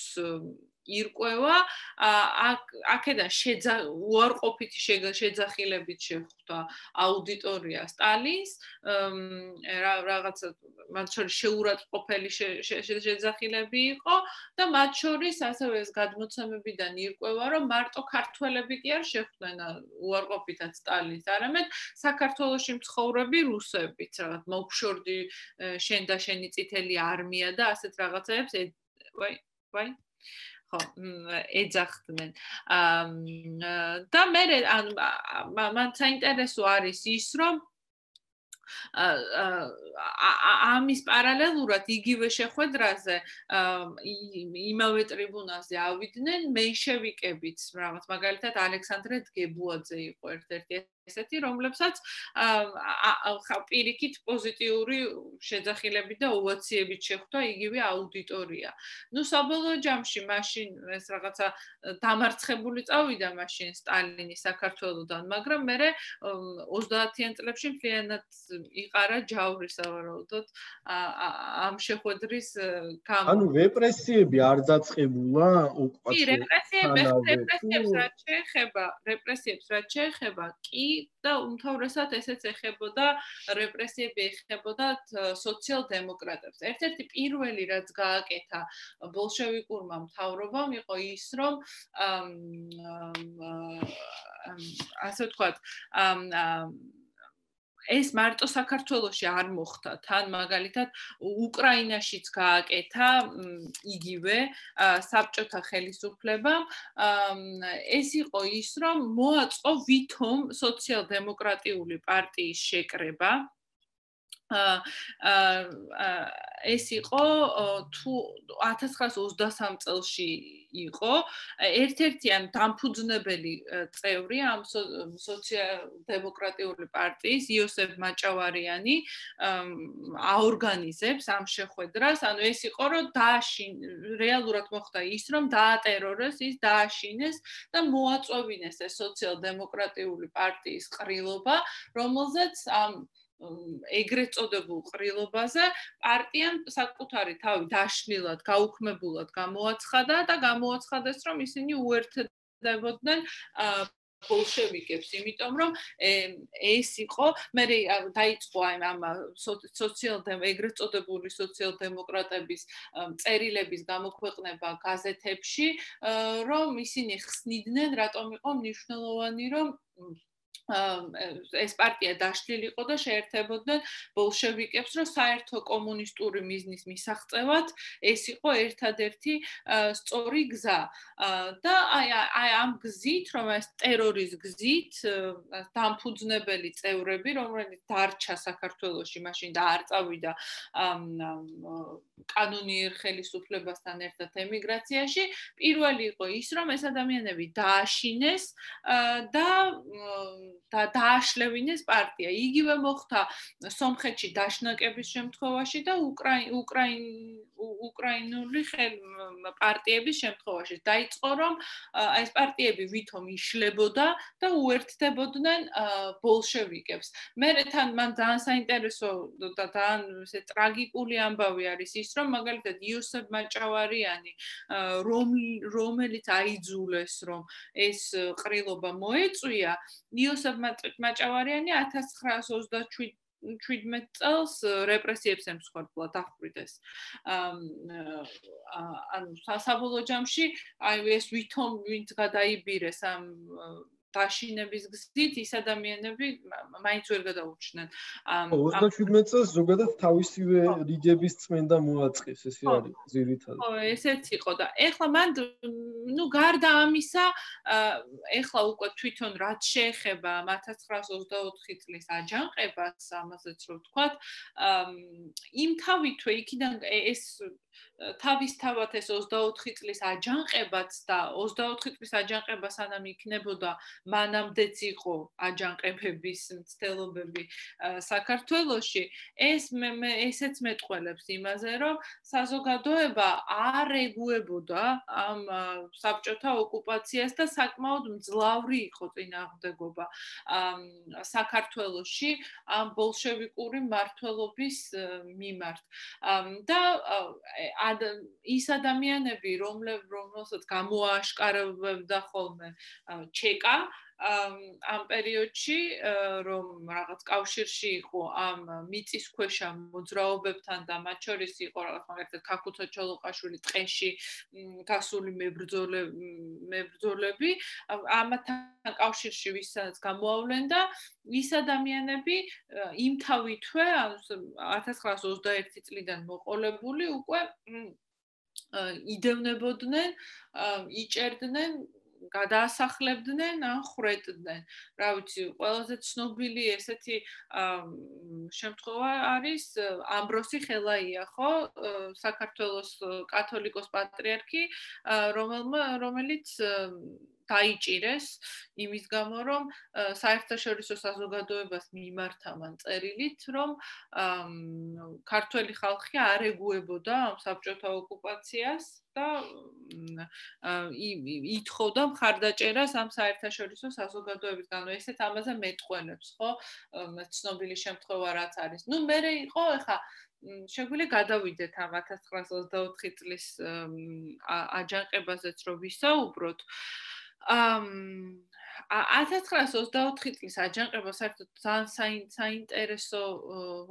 ირკვევა აქ აქედან შეძა უარყოფითი შეძახილებით შეხვდა აუდიტორია სტალინს რაღაცა მათ შორის შეურაცხყოფელი შეძახილები იყო და მათ შორის ასევე ეს გადმოცემებიდან ირკვევა რომ მარტო ქართველები კი არ შეხვდნენ უარყოფითად სტალინს არამედ საქართველოსში მცხოვრები რუსებიც რაღაც მოგშორდი შენ და შენი წითელი არმია და ასეთ რაღაცებს ვაი ვაი ხო ეძახდნენ. და მე ან მან საინტერესო არის ის რომ ამის პარალელურად იგივე შეხვედრაზე იმავე ტრიბუნაზე ავიდნენ მეიშევიკებიც რაღაც მაგალითად ალექსანდრე დგებუაძე იყო ერთ-ერთი ესეთი, რომლებსაც ხა პირიქით პოზიტიური შეძახილები და ოვაციები შეხვდა იგივე აუდიტორია. ნუ საბოლოო ჯამში მაშინ ეს რაღაცა დამარცხებული წავიდა მაშინ სტალინის საქართველოსთან, მაგრამ მე 30-იან წლებში მთლიანად იყარა ჯავრი სავარაუდოდ ამ შეხვედრის გამო. ანუ რეპრესიები არ დაწყებულა ოკუპაციაში. კი, რეპრესიები, რეპრესიებს რაც შეეხება, რეპრესიებს რაც შეეხება, კი და უმთავრესად ესეც ეხებოდა რეპრესიები ეხებოდა სოციალ-დემოკრატებს. ერთ-ერთი პირველი რაც გააკეთა ბოლშევიკურმა მთავრობამ იყო ის, რომ ასე ვთქვათ, ეს მარტო საქართველოსში არ მოხდა, თან მაგალითად უკრაინაშიც გააკეთა იგივე საბჭოთა ხელისუფლებამ. ეს იყო ის, რომ მოაწყო ვითომ სოციალ-დემოკრატიული პარტიის შეკრება. ეს იყო თუ 1923 წელში იყო ერთ-ერთი ან დამფუძნებელი წევრი ამ სოციალ-დემოკრატიული პარტიის იოსებ მაჭავარიანი აორგანიზებს ამ შეხვედრას. ანუ ეს იყო რომ დააშინ რეალურად მოხდა ის რომ დაატერორეს, ის დააშინეს და მოაწოვინეს ეს სოციალ-დემოკრატიული პარტიის ყრილობა, რომელზეც ამ ეგრეთ წოდებულ ყრილობაზე პარტიამ საკუთარი თავი დაშლილად, გაუქმებულად გამოაცხადა და გამოაცხადეს, რომ ისინი უერთდებოდნენ ბოლშევიკებს, იმიტომ რომ ეს იყო მე დაიწყო აი ამ სოციალ-დემ ეგრეთ წოდებული სოციალ-დემოკრატების წერილების გამოქვეყნება გაზეთებში, რომ ისინი ხსნიდნენ, რატომ იყო მნიშვნელოვანი, რომ ეს პარტია დაშლილიყო და შეერთებოდნენ ბოლშევიკებს, რომ საერთო კომუნისტური მიზნის მისაღწევად ეს იყო ერთადერთი სწორი გზა. და აი აი ამ გზით, რომ ეს ტერორის გზით დამფუძნებელი წევრები, რომელიც დარჩა საქართველოში, მაშინ და არ წავიდა კანონიერ ხელისუფლებასთან ერთად ემიგრაციაში, პირველი იყო ის, რომ ეს ადამიანები დააშინეს და და დააშლევინეს პარტია. იგივე მოხდა სომხეთში დაშნაკების შემთხვევაში და უკრაინ უკრაინ უკრაინული ხელ პარტიების შემთხვევაში. დაიწყო რომ ეს პარტიები ვითომ იშლებოდა და უერთდებოდნენ ბოლშევიკებს. მე თან მან ძალიან საინტერესო და ძალიან ესე ტრაგიკული ამბავი არის ის რომ მაგალითად იოსებ მაჭავარიანი რომელიც აიძულეს რომ ეს ყრილობა მოეწვია იოსებ მაჭავარიანი 1927 17 წელს რეპრესიებს ემსხვერპლა დახვრიტეს. ანუ სასაბოლოო ჯამში აი ეს ვითომ ვინც გადაიბირეს ამ დაშინების გზით ის ადამიანები მაინც ვერ გადაურჩნენ. ამ 27 წელს ზოგადად თავისივე რიგების წმენდა მოაწყეს ესე არის ძირითადად. ხო, ესეც იყო და ეხლა მან ნუ გარდა ამისა, ეხლა უკვე თვითონ რაც შეეხება 1924 წლის აჯანყებას, ამაზეც რო ვთქვათ, იმ თავითვე იქიდან ეს თავისთავად ეს 24 წლის აჯანყებაც და 24 წლის აჯანყება სანამ იქნებოდა მანამდეც იყო აჯანყებების მცდელობები საქართველოში ეს მე ესეც მეტყველებს იმაზე რომ საზოგადოება არ ეგუებოდა ამ საბჭოთა ოკუპაციას და საკმაოდ მძლავრი იყო წინააღმდეგობა საქართველოში ამ ბოლშევიკური მართლობის მიმართ. და ის ადამიანები, რომელსაც გამოაშკარავდა ხოლმე ჩეკა ამ პერიოდში, რომ რაღაც კავშირში იყო ამ მიწისქვეშა მოძრაობებთან და მათ შორის იყო რაღაც მაგალითად ქაქუცა ჩოლოყაშვილი ტყეში გასული მებრძოლები, მებრძოლები, ამათთან კავშირში ვისაც გამოავლენ და ის ადამიანები იმ თავითვე 1921 წლიდან მოყოლებული უკვე იდევნებოდნენ, იჭერდნენ გადაასახლებდნენ ან ხრეტდნენ. რა ვიცი, ყველაზე ცნობილი ესეთი შემთხვევა არის ამბროსი ხელაია, ხო? საქართველოს კათოლიკოს პატრიარქი, რომელიც დაიჭირეს იმის გამო რომ საერთაშორისო საზოგადოებას მიმართა მან წერილით რომ ქართველი ხალხი არ ეგუებოდა ამ საბჭოთა ოკუპაციას და ითხოვდა მხარდაჭერას ამ საერთაშორისო საზოგადოებისგან. ესეც ამაზე მეტყველებს, ხო? ცნობილი შემთხვევა რაც არის. ნუ მე იყო ეხა შეგვიძლია გადავიდეთ ამ 1924 წლის აჯანყებაზეც რომ ვისაუბროთ. ამ 1924 წლის აჯანყება საერთოდ ძალიან საინტერესო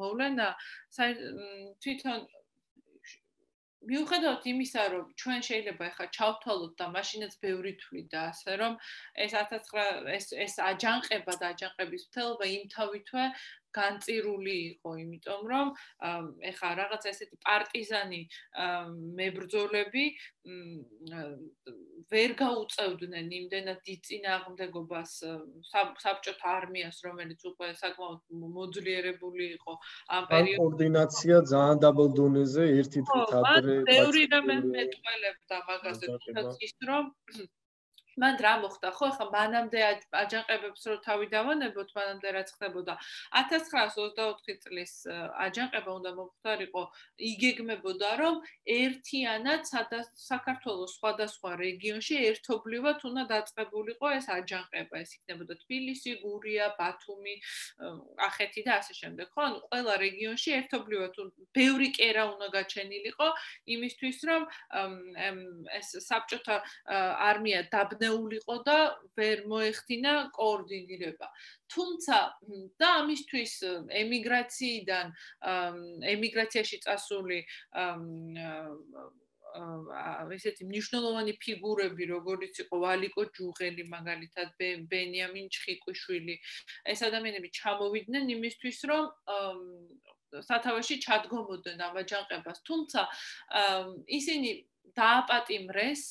მოვლენა თვითონ მიუხედავად იმისა, რომ ჩვენ შეიძლება ახლა ჩავთვალოთ და მაშინაც ბევრი თვლიდა ასე, რომ ეს 1900 ეს ეს აჯანყება და აჯანყების მთელობა იმ თავითვე განწირული იყო, იმიტომ რომ ეხა რაღაც ესეთი პარტიზანი მებრძოლები ვერ გაუწევდნენ იმდენად დიწინააღმდეგობას საბჭოთა არმიას, რომელიც უკვე საკმაოდ მოძლიერებული იყო ამ პერიოდში. კოორდინაცია ძალიან დაბალ დონეზე ერთი დღით ადრე. ხო, ბევრი რამე მეტყველებდა მაგაზე, თუმცა ის რომ მან რა მოხდა? ხო ახლა მანამდე აჯანყებებს რო თავი დავანებოთ მანამდე რაც ხდებოდა. 1924 წლის აჯანყება უნდა მომხდარიყო. იგეგმებოდა რომ ერთიანად საქართველოს სხვადასხვა რეგიონში ერთობლივად უნდა დაწყებულიყო ეს აჯანყება. ეს იქნებოდა თბილისი, გურია, ბათუმი, ახეთი და ასე შემდეგ ხო? ანუ ყველა რეგიონში ერთობლივად ბევრი კერა უნდა გაჩენილიყო იმისთვის რომ ეს საბჭოთა არმია დაბ ნეულიყო და ვერ მოეხდინა კოორდინირება. თუმცა და ამისთვის ემიგრაციიდან ემიგრაციაში წასული ესეთი მნიშვნელოვანი ფიგურები, როგორიც იყო ვალიკო ჯუღელი, მაგალითად ბენიამინ ჩხიკვიშვილი, ეს ადამიანები ჩამოვიდნენ იმისთვის, რომ სათავეში ჩადგომოდნენ ამ აჯანყებას. თუმცა ისინი დააპატიმრეს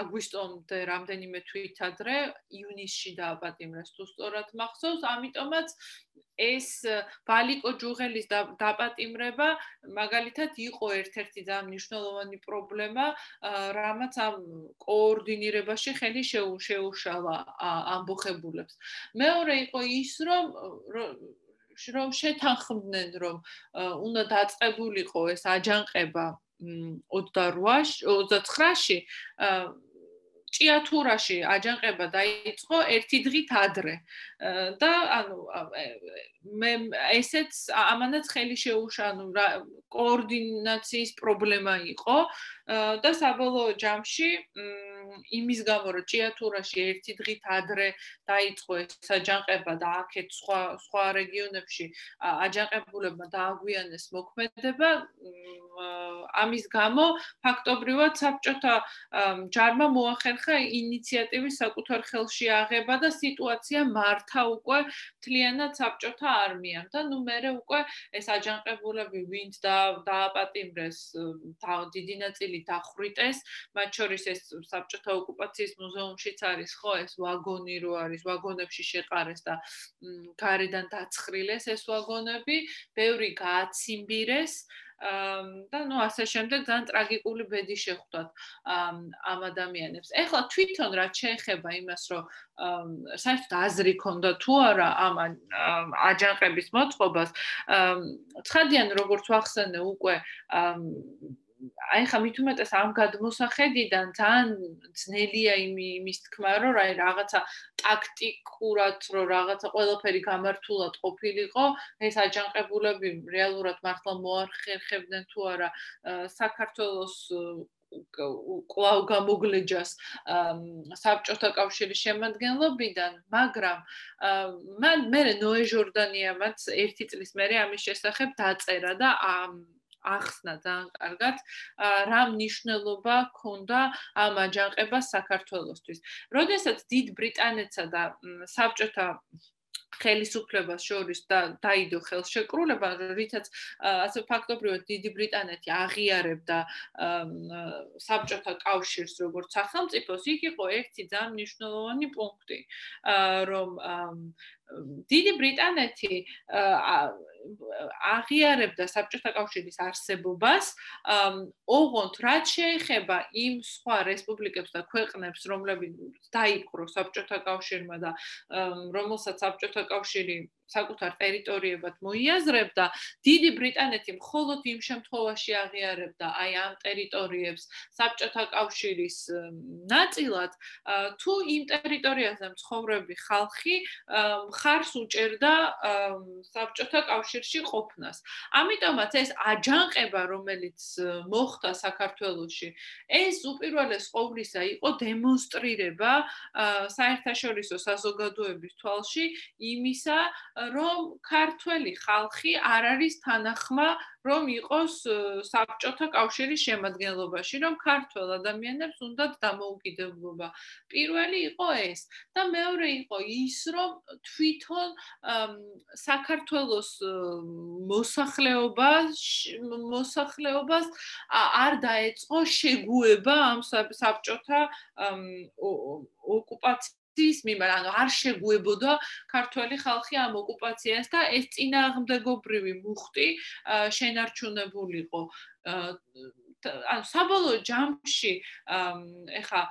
აგვისტომდე რამდენიმე თვით ადრე ივნისში დააპატიმრეს თუ სწორად მახსოვს ამიტომაც ეს ვალიკო ჯუღელის დააპატიმრება მაგალითად იყო ერთ-ერთი ძალიან მნიშვნელოვანი პრობლემა რამაც ამ კოორდინირებაში ხელი შეუშალა ამბოხებულებს. მეორე იყო ის რომ რომ შეთანხმდნენ რომ უნდა დაწყებულიყო ეს აჯანყება 28-ში 29-ში ჭიათურაში აჯანყება დაიწყო ერთი დღით ადრე. და ანუ მე ესეც ამანაც ხელი შეუშა ანუ კოორდინაციის პრობლემა იყო და საბოლოო ჯამში იმის გამო რომ ჭიათურაში ერთი დღით ადრე დაიწყო ეს აჯანყება და აქეთ სხვა სხვა რეგიონებში აჯანყებულებმა დააგვიანეს მოქმედება ამის გამო ფაქტობრივად საბჭოთა ჯარმა მოახერხა ინიციატივის საკუთარ ხელში აღება და სიტუაცია მართა უკვე მთლიანად საბჭოთა არმიამ. და ნუ მე უკვე ეს აჯანყებულები ვინც და დააპატიმრეს დიდი ნაწილი დახვრიტეს მათ შორის ეს საბჭოთა ოკუპაციის მუზეუმშიც არის ხო ეს ვაგონი რო არის ვაგონებში შეყარეს და გარედან დაცხრილეს ეს ვაგონები ბევრი გააციმბირეს და ნუ ასე შემდეგ ძალიან ტრაგიკული ბედი შეხვდათ ამ ადამიანებს. ეხლა თვითონ რა შეეხება იმას, რომ საერთოდ აზრი ქონდა თუ არა ამ აჯანყების მოწყობას, ცხადიან როგორც ვახსენე უკვე აი ხა მით უმეტეს ამ გადმოსახედიდან ძალიან ძნელია იმის თქმა რომ აი რაღაცა ტაქტიკურად რომ რაღაცა ყველაფერი გამართულად ყოფილიყო. ეს აჯანყებულები რეალურად მართლა მოარხერხებდნენ თუ არა საქართველოს კლავ გამოგლეჯას საბჭოთა კავშირის შემადგენლობიდან, მაგრამ მან მე ნოე ჟორდანიამაც ერთი წლის მერე ამის შესახებ დაწერა და ახსნა ძალიან კარგად რა მნიშვნელობა ქონდა ამ აჯანყებას საქართველოსთვის. როდესაც დიდ ბრიტანეთსა და საბჭოთა ხელისუფლებას შორის და დაიდო ხელშეკრულება, რითაც ასე ფაქტობრივად დიდი ბრიტანეთი აღიარებდა საბჭოთა კავშირს როგორც სახელმწიფოს, იქ იყო ერთი ძალიან მნიშვნელოვანი პუნქტი, რომ დიდი ბრიტანეთი აღიარებდა საბჭოთა კავშირის არსებობას, ოღონდ რაც შეეხება იმ სხვა რესპუბლიკებს და ქვეყნებს, რომლებიც დაიპყრო საბჭოთა კავშირმა და რომელსაც საბჭოთა კავშირი საკუთარ ტერიტორიებად მოიაზრებდა, დიდი ბრიტანეთი მხოლოდ იმ შემთხვევაში აღიარებდა აი ამ ტერიტორიებს საბჭოთა კავშირის ნაწილად, თუ იმ ტერიტორიაზე მცხოვრები ხალხი მხარს უჭერდა საბჭოთა კავშირში ყოფნას. ამიტომაც ეს აჯანყება, რომელიც მოხდა საქართველოში, ეს უპირველეს ყოვლისა იყო დემონსტრირება საერთაშორისო საზოგადოების თვალში იმისა, რომ ქართველი ხალხი არ არის თანახმა რომ იყოს საბჭოთა კავშირის შემადგენლობაში, რომ ქართველ ადამიანებს უნდათ დამოუკიდებლობა. პირველი იყო ეს და მეორე იყო ის, რომ თვითონ საქართველოს მოსახლეობას მოსახლეობას არ დაეწყო შეგუება ამ საბჭოთა ოკუპაციის ის მიმართ, ანუ არ შეგუებოდა ქართველი ხალხი ამ ოკუპაციას და ეს წინააღმდეგობრივი მუხტი შენარჩუნებულიყო. ანუ საბოლოო ჯამში ეხა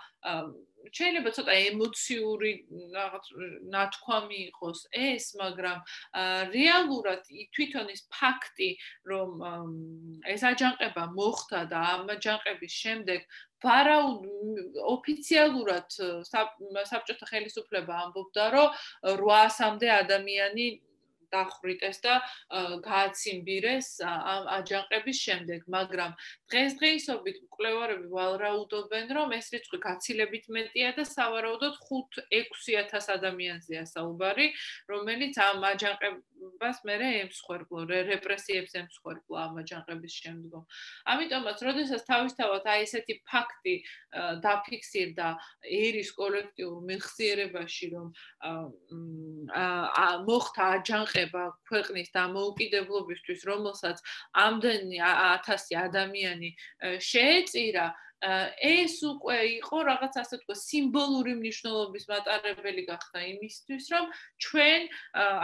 შეიძლება ცოტა ემოციური რაღაც ნათქვამი იყოს ეს, მაგრამ რეალურად თვითონ ის ფაქტი, რომ ეს აჯანყება მოხდა და ამ აჯანყების შემდეგ ვარა ოფიციალურად საბჭოთა ხელისუფლება ამბობდა, რომ 800-მდე ადამიანი დახვრიტეს და გააციმბირეს ამ აჯანყების შემდეგ, მაგრამ დღესდღეობით მკვლევარები ვალრაუდობენ, რომ ეს რიცხვი გაცილებით მეტია და სავარაუდოდ 5-6000 ადამიანზეა საუბარი, რომელიც ამ აჯანყებას მერე ემსხვერპლო, რეპრესიებს ემსხვერპლო ამ აჯანყების შემდგომ. ამიტომაც, როდესაც თავისთავად აი ესეთი ფაქტი დაფიქსირდა ერის კოლექტიურ მეხსიერებაში, რომ აა მოხდა აჯანყება ქვეყნის დამოუკიდებლობისთვის, რომელსაც ამდენი 1000 ადამიანი შეეწირა ეს უკვე იყო რაღაც ასე თქვა სიმბოლური მნიშვნელობის მატარებელი გახდა იმისთვის რომ ჩვენ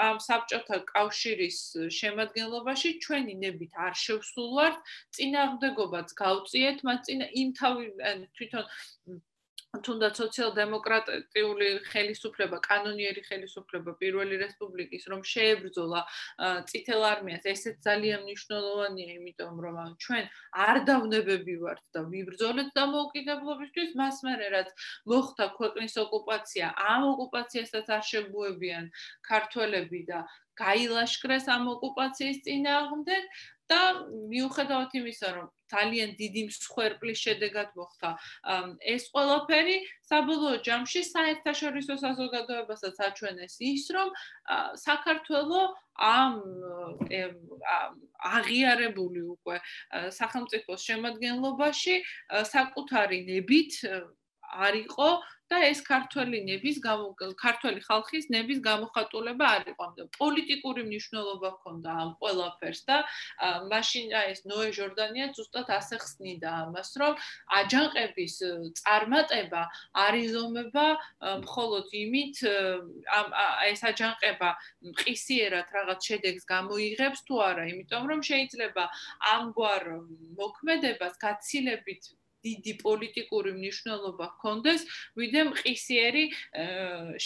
ამ საბჭოთა კავშირის შემადგენლობაში ჩვენი ნებით არ შევსულვართ წინააღმდეგობაც გავწიეთ მათ წინ იმ თავი თვითონ თუნდაც სოციალ-დემოკრატიული ხელისუფლება, კანონიერი ხელისუფლება პირველი რესპუბლიკის რომ შეებრძოლა წითელ არმიას, ესეც ძალიან მნიშვნელოვანია, იმიტომ რომ ჩვენ არ დავნებები ვართ და ვიბრძოლეთ დამოუკიდებლობისთვის, მას მერე რაც მოხდა ქვეყნის ოკუპაცია, ამ ოკუპაციასაც არ შეგუებიან ქართველები და გაილაშქრეს ამ ოკუპაციის წინააღმდეგ და მიუხედავად იმისა, რომ ძალიან დიდი მსხვერპლის შედეგად მოხდა ეს ყველაფერი საბოლოო ჯამში საერთაშორისო საზოგადოებასაც აჩვენეს ის რომ საქართველოს ამ აღიარებული უკვე სახელმწიფოს შემადგენლობაში საკუთარი ნებით არ იყო და ეს ქართველი ნების ქართველი ხალხის ნების გამოხატულება არ იყო. პოლიტიკური მნიშვნელობა ჰქონდა ამ ყველაფერს და მაშინ ეს ნოე ჟორდანია ზუსტად ასე ხსნიდა ამას, რომ აჯანყების წარმატება არიზომება მხოლოდ იმით ამ ეს აჯანყება ყისიერად რაღაც შედეგს გამოიღებს თუ არა, იმიტომ რომ შეიძლება ამგვარ მოქმედებას გაცილებით დიდი პოლიტიკური მნიშვნელობა ჰქონდეს, ვიდრე მყისიერი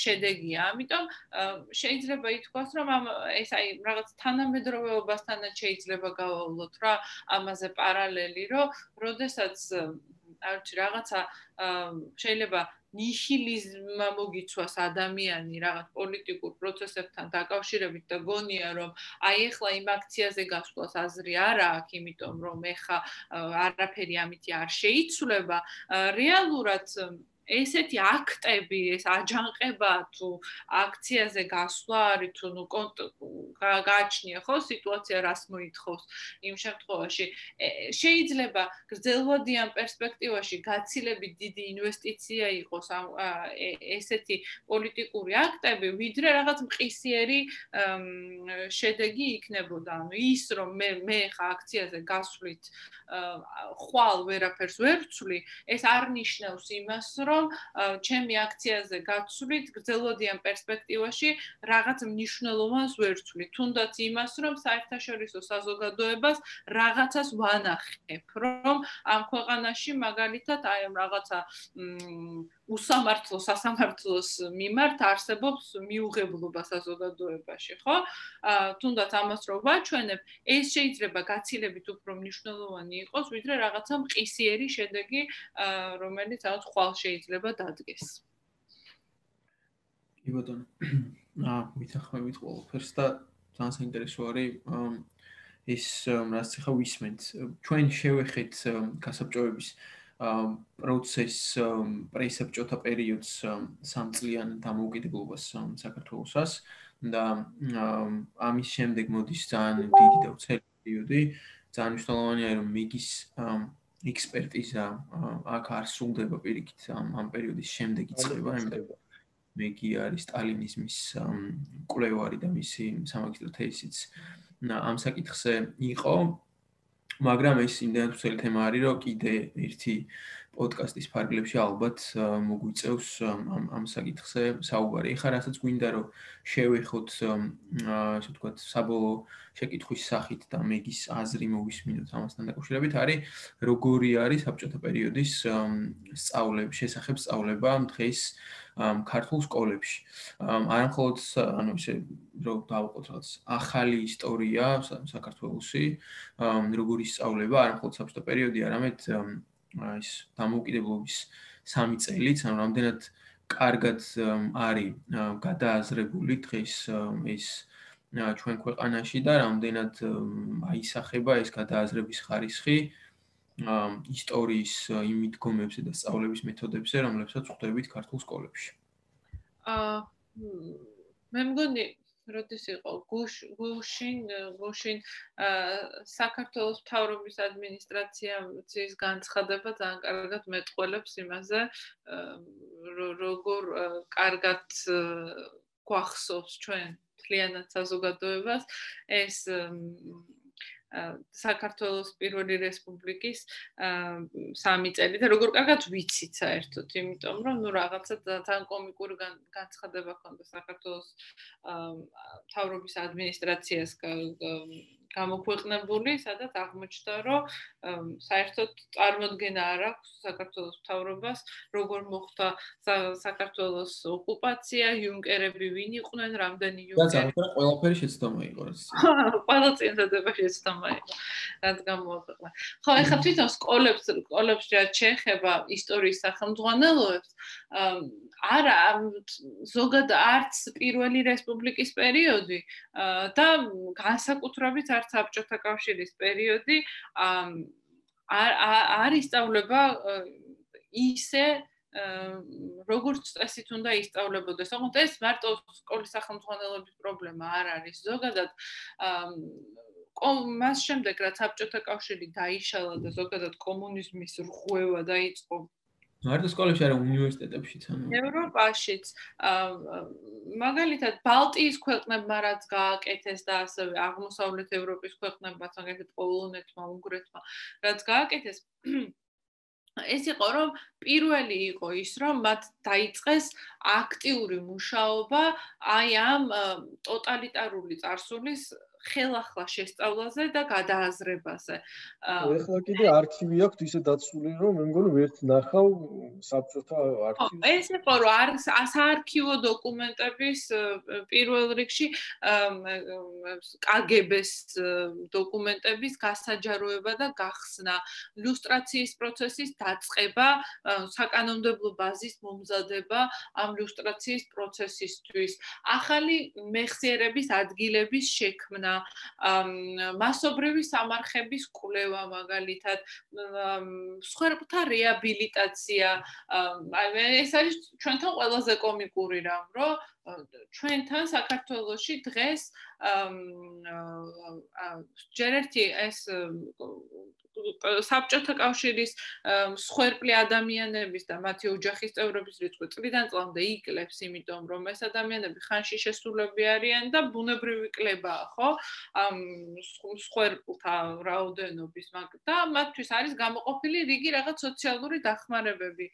შედეგია. ამიტომ შეიძლება ითქვას, რომ ამ ეს აი რაღაც თანამედროვეობასთანაც შეიძლება გავავლოთ რა ამაზე პარალელი, რომ როდესაც არ ვიცი რაღაცა შეიძლება ნიჰილიზმა მოგიცვას ადამიანი რაღაც პოლიტიკურ პროცესებთან დაკავშირებით და გონია რომ აი ახლა იმ აქციაზე გასვლას აზრი არ აქვს, იმიტომ რომ ეხა არაფერი ამითი არ შეიცვლება, რეალურად ესეთი აქტები, ეს აჯანყება თუ აქციაზე გასვლა არის თუ ნუ გააჩნია ხო სიტუაცია რას მოითხოვს იმ შემთხვევაში შეიძლება გრძელვადიან პერსპექტივაში გაცილებით დიდი ინვესტიცია იყოს ამ ესეთი პოლიტიკური აქტები, ვიდრე რაღაც მყისიერი შედეგი იქნებოდა. ანუ ის რომ მე მე ხა აქციაზე გასვლით ხვალ ვერაფერს ვერ ვცვლი, ეს არ ნიშნავს იმას, რომ რომ ჩემი აქციაზე გაცვლით გრძელვადიან პერსპექტივაში რაღაც მნიშვნელოვანს ვერ ვცვლი. თუნდაც იმას, რომ საერთაშორისო საზოგადოებას რაღაცას ვანახებ, რომ ამ ქვეყანაში მაგალითად აი ამ რაღაცა უსამართლო სასამართლოს მიმართ არსებობს მიუღებლობა საზოგადოებაში, ხო? აა თუნდაც ამას რო ვაჩვენებ, ეს შეიძლება გაცილებით უფრო მნიშვნელოვანი იყოს, ვიდრე რაღაცა მყისიერი შედეგი, აა რომელიც რაღაც ხვალ შეიძლება დადგეს. კი ბატონო. აა მითხრებით ყველაფერს და ძალიან საინტერესო არის ის რაც ახლა ვისმენთ. ჩვენ შევეხეთ გასაბჭოების პროცესს პრესაბჭოთა პერიოდს სამწლიან დამოუკიდებლობას საქართველოსას და ამის შემდეგ მოდის ძალიან დიდი და უცელი პერიოდი. ძალიან მნიშვნელოვანია რომ მიგის ექსპერტიზა აქ არ სრულდება პირიქით ამ პერიოდის შემდეგ იწყება იმიტომ მეგი არის სტალინიზმის კვლევარი და მისი სამაგისტრო თეზისიც ამ საკითხზე იყო მაგრამ ეს იმდენად უცელი თემა არის, რომ კიდე ერთი პოდკასტის ფარგლებში ალბათ მოგვიწევს ამ ამ საკითხზე საუბარი. ეხლა რასაც გვინდა რომ შევეხოთ ასე ვთქვათ საბოლოო შეკითხვის სახით და მეგის აზრი მოვისმინოთ ამასთან დაკავშირებით, არის როგორი არის საბჭოთა პერიოდის სწავლების შესახებ სწავლება დღეს ქართულ სკოლებში. არა მხოლოდ ანუ ისე რომ დავყოთ რაღაც ახალი ისტორია საქართველოსი, როგორი სწავლება, არა მხოლოდ საბჭოთა პერიოდი, არამედ ის დამოუკიდებლობის 3 წელიც, ანუ რამდენად კარგად არის გადააზრებული დღეს ის ჩვენ ქვეყანაში და რამდენად აისახება ეს გადააზრების ხარისხი ისტორიის იმიდგომებზე და სწავლების მეთოდებზე, რომლებსაც ხვდებით ქართულ სკოლებში. აა მე მგონი როდის იყო? გუშ გუშინ გუშინ საქართველოს მთავრობის ადმინისტრაციის განცხადება ძალიან კარგად მეტყველებს იმაზე როგორ კარგად გვახსოვს ჩვენ თლიანად საზოგადოებას. ეს საქართველოს პირველი რესპუბლიკის სამი წელი. და როგორ კარგად ვიცით საერთოდ, იმიტომ რომ ნუ რაღაცა თან კომიკური განცხადება ქონდა საქართველოს თავრობის ადმინისტრაციას გამოქვეყნებული, სადაც აღმოჩნდა, რომ საერთოდ წარმოქმნა არ აქვს საქართველოს მთავრობას, როგორ მოხდა საქართველოს ოკუპაცია, იუნკერები ვინ იყვნენ, რამდენი იუნკერი. და ყველაფერი შეცდომა იყო რა. *laughs* ყველა წინსაძება შეცდომა იყო. რაც გამოაქვეყნა. ხო, ეხლა თვითონ სკოლებს, სკოლებს რაც შეეხება ისტორიის სახელმძღვანელოებს, არა ზოგად არც პირველი რესპუბლიკის პერიოდი და განსაკუთრებით არც საბჭოთა კავშირის პერიოდი არ ისწავლება ისე როგორც წესით უნდა ისწავლებოდეს. თუმცა ეს მარტო სკოლის სახელმძღვანელოების პრობლემა არ არის. ზოგადად მას შემდეგ რაც საბჭოთა კავშირი დაიშალა და ზოგადად კომუნიზმის რღვევა დაიწყო მარტო სკოლებში არა უნივერსიტეტებშიც ანუ. ევროპაშიც. მაგალითად ბალტიის ქვეყნებმა რაც გააკეთეს და ასევე აღმოსავლეთ ევროპის ქვეყნებმა მაგალითად პოლონეთმა უნგრეთმა რაც გააკეთეს *clears throat* ეს იყო რომ პირველი იყო ის რომ მათ დაიწყეს აქტიური მუშაობა აი ამ ტოტალიტარული წარსულის ხელახლა შესწავლაზე და გადააზრებაზე. აა ეხლა კიდე არქივი აქვს ისე დაცული რომ მე მგონი ვერც ნახავ საბჭოთა არქივს. ეს იყო რომ არ საარქივო დოკუმენტების პირველ რიგში კგბ-ს დოკუმენტების გასაჯაროება და გახსნა, ლუსტრაციის პროცესის დაწყება, საკანონმდებლო ბაზის მომზადება ამ ლუსტრაციის პროცესისთვის, ახალი მეხსიერების ადგილების შექმნა მასობრივი სამარხების კვლევა მაგალითად სხვერპთა რეაბილიტაცია ეს არის ჩვენთან ყველაზე კომიკური რამ რომ ჩვენთან საქართველოში დღეს ჯერ ერთი ეს საბჭოთა კავშირის სხვერპლი ადამიანების და მათი ოჯახის წევრების რიცხვი წლიდან წლამდე იკლებს, იმიტომ რომ ეს ადამიანები ხანში შესულები არიან და ბუნებრივი კლებაა, ხო? ამ სხვერპლთა რაოდენობის მაგ და მათთვის არის გამოყოფილი რიგი რაღაც სოციალური დახმარებები.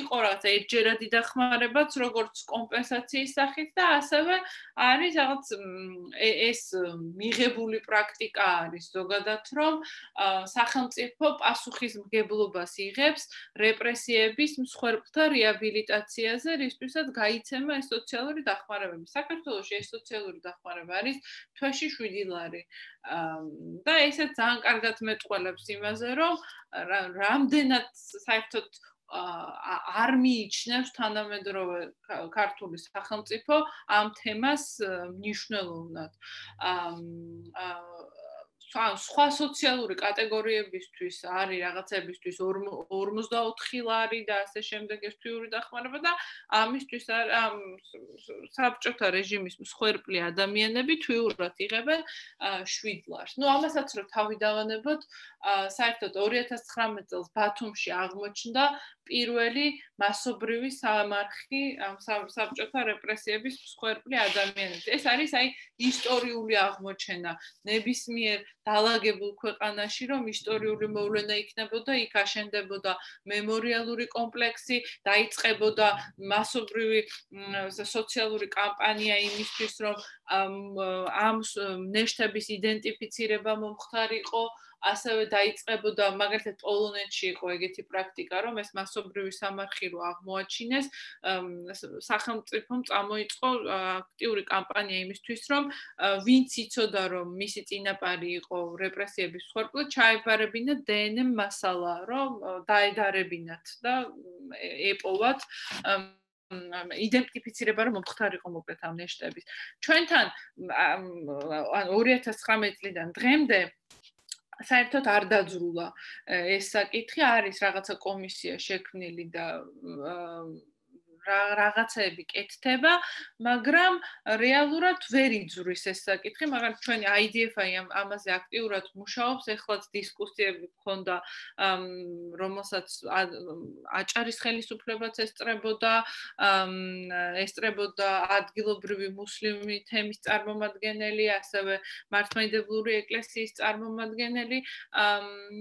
იყო რაღაც ერთჯერადი დახმარებაც, როგორც კომპენსაციის სახით და ასევე არის რაღაც ეს მიღებული პრაქტიკა არის ზოგადად, რომ სახელმწიფო პასუხისმგებლობას იღებს რეპრესიების მსხვერპლთა რეაბილიტაციაზე, რისთვისაც გაიცემა ეს სოციალური დახმარებები. საქართველოს ეს სოციალური დახმარება არის თვეში 7 ლარი. და ესეც ძალიან კარგად მეტყველებს იმაზე, რომ რამდენად საერთოდ არ მიიჩნევს თანამედროვე ქართული სახელმწიფო ამ თემას მნიშვნელოვნად. აა სხვა სოციალური კატეგორიებისთვის არის რაღაცებისთვის 54 ლარი და ასე შემდეგ ეს თვიური დახმარება და ამისთვის ამ საბჭოთა რეჟიმის მსხვერპლი ადამიანები თვიურად იღებენ 7 ლარს. ნუ ამასაც რო თავი დავანებოთ, საერთოდ 2019 წელს ბათუმში აღმოჩნდა პირველი მასობრივი სამარხი ამ საბჭოთა რეპრესიების მსხვერპლი ადამიანები. ეს არის აი ისტორიული აღმოჩენა ნებისმიერ დაალაგებულ ქვეყანაში, რომ ისტორიული მოვლენა იქნებოდა, იქ აშენდებოდა მემორიალური კომპლექსი, დაიწყებოდა მასობრივი სოციალური კამპანია იმისთვის, რომ ამ ნეშტების იდენტიფიცირება მომხდარიყო. ასევე დაიწყებოდა მაგალითად პოლონეთში იყო ეგეთი პრაქტიკა რომ ეს მასობრივი სამარხი რო აღმოაჩინეს სახელმწიფომ წამოიწყო აქტიური კამპანია იმისთვის რომ ვინც იცოდა რომ მისი წინაპარი იყო რეპრესიების მსხვერპლი ჩაებარებინა დნმ მასალა რომ დაედარებინათ და ეპოვათ იდენტიფიცირება რომ მომხდარიყო მოკლედ ამ ნეშტების. ჩვენთან 2019 წლიდან დღემდე საერთოდ არ დაძრულა. ეს საკითხი არის რაღაცა კომისია შექმნილი და რაღაცები კეთდება, მაგრამ რეალურად ვერ იძვრის ეს საკითხი, მაგრამ ჩვენი IDF-ი ამაზე აქტიურად მუშაობს, ეხლაც დისკუსიები გქონდა, რომელსაც აჭარის ხელისუფლებაც ესწრებოდა, ესწრებოდა ადგილობრივი მუსლიმი თემის წარმომადგენელი, ასევე მართლმადიდებლური ეკლესიის წარმომადგენელი,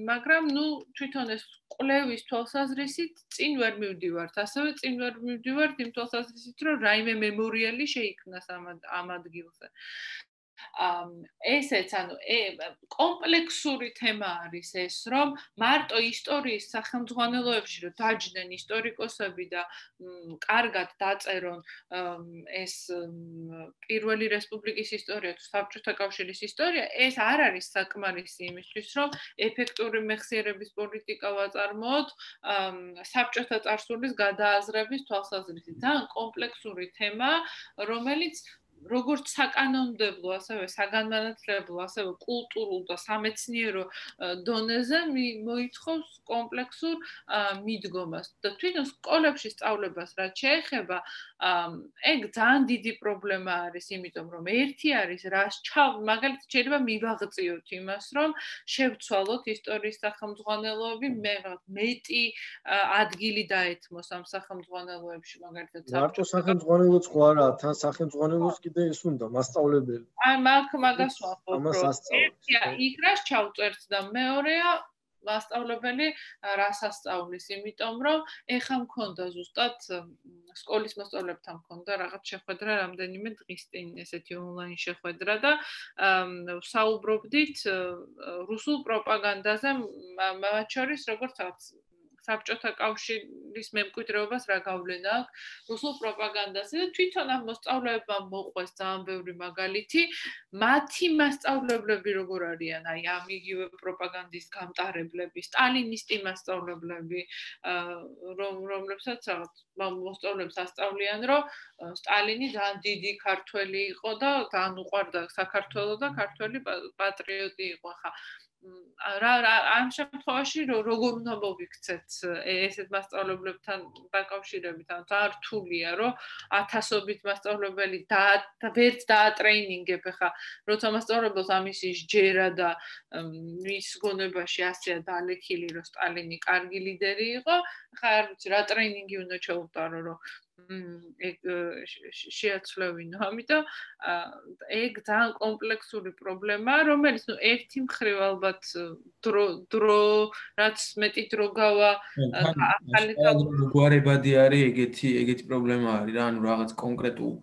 მაგრამ ნუ თვითონ ეს კვლევის თვალსაზრისით წინ ვერ მივდივართ, ასევე წინ ვერ მივდივართ იმ თვალსაზრისით, რომ რაიმე მემორიალი შეიქმნას ამ ამ ადგილზე. ესეც ანუ კომპლექსური თემა არის ეს რომ მარტო ისტორიის სახელმძღვანელოებში რომ დაჯდნენ ისტორიკოსები და კარგად დაწერონ ეს პირველი რესპუბლიკის ისტორია თუ საბჭოთა კავშირის ისტორია ეს არ არის საკმარისი იმისთვის რომ ეფექტური მეხსიერების პოლიტიკა ვაწარმოოთ საბჭოთა წარსულის გადააზრების თვალსაზრისით. ძალიან კომპლექსური თემა რომელიც როგორც საკანონმდებლო, ასევე საგანმანათლებლო, ასევე კულტურულ და სამეცნიერო დონეზე მოითხოვს კომპლექსურ მიდგომას. და თვითონ სკოლებში სწავლებას რაც შეეხება, ეგ ძალიან დიდი პრობლემა არის, იმიტომ რომ ერთი არის რას ჩავ, მაგალითად შეიძლება მივაღწიოთ იმას, რომ შევცვალოთ ისტორიის სახელმძღვანელოები, მე მეტი ადგილი დაეთმოს ამ სახელმძღვანელოებში, მაგალითად. მარტო სახელმძღვანელოც ხო არა, თან სახელმძღვანელოს კი კიდე ეს უნდა მასწავლებელი. აი მაგ მაგას ამას ასწავლებს. იქ რას ჩავწერთ და მეორეა მასწავლებელი რას ასწავლის, იმიტომ რომ ეხა მქონდა ზუსტად სკოლის მასწავლებთან მქონდა რაღაც შეხვედრა რამდენიმე დღის წინ ესეთი ონლაინ შეხვედრა და საუბრობდით რუსულ პროპაგანდაზე მათ შორის როგორც საბჭოთა კავშირის მემკვიდრეობას რა გავლენა აქვს? რუსულ პროპაგანდაზე და თვითონ ამ მოსწავლეებმა მოყვეს ძალიან ბევრი მაგალითი. მათი მასწავლებლები როგორ არიან? აი ამ იგივე პროპაგანდის გამტარებლები სტალინისტი მასწავლებლები რომ რომლებსაც რაღაც მოსწავლეებს ასწავლიან რომ სტალინი ძალიან დიდი ქართველი იყო და ძალიან უყვარდა საქართველოს და ქართველი პატრიოტი იყო ხა რა ამ შემთხვევაში როგორ უნდა მოვიქცეთ ესეთ მასწავლებლებთან დაკავშირებით? ან თართულია რომ ათასობით მასწავლებელი და ვერც დაატრეინინგებ ხა როცა მასწავლებელს ამისი ჯერა და მის გონებაში ასეა დალექილი რომ სტალინი კარგი ლიდერი იყო ხა არ ვიცი რა ტრეინინგი უნდა ჩაუტარო რომ ეგ შეაცვლევინო. ამიტომ ეგ ძალიან კომპლექსური პრობლემაა, რომელიც ნუ ერთი მხრივ ალბათ დრო დრო რაც მეტი დრო გავა ახალი გვარებადი არის ეგეთი ეგეთი პრობლემა არის რა, ანუ რაღაც კონკრეტულ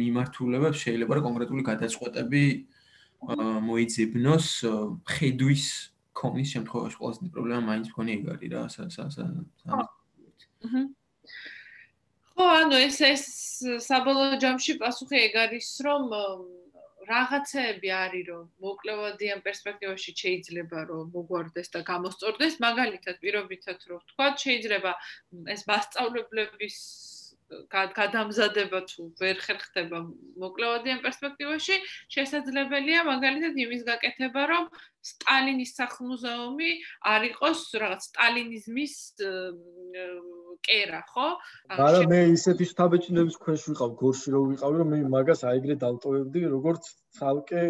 მიმართულებებს შეიძლება რა კონკრეტული გადაწყვეტები მოიძებნოს ხედვის კომის შემთხვევაში ყველაზე დიდი პრობლემა მაინც მქონი ეგ არის რა სა სა სა აჰა ანუ ეს ეს საბოლოო ჯამში პასუხი ეგ არის, რომ რაღაცეები არის, რომ მოკლევადიან პერსპექტივაში შეიძლება რომ მოგვარდეს და გამოსწორდეს, მაგალითად, პირობითად რომ ვთქვა, შეიძლება ეს მასშტაბლებლების გადამზადება თუ ვერ ხერხდება მოკლევადიან პერსპექტივაში, შესაძლებელია მაგალითად იმის გაკეთება, რომ სტალინის სახლ-მუზეუმი არ იყოს რაღაც სტალინიზმის კერა, ხო? არა, მე ისეთი შთაბეჭდილების ქვეშ ვიყავ, გორში რო ვიყავი, რომ მე მაგას აიგრე დავტოვებდი, როგორც ცალკე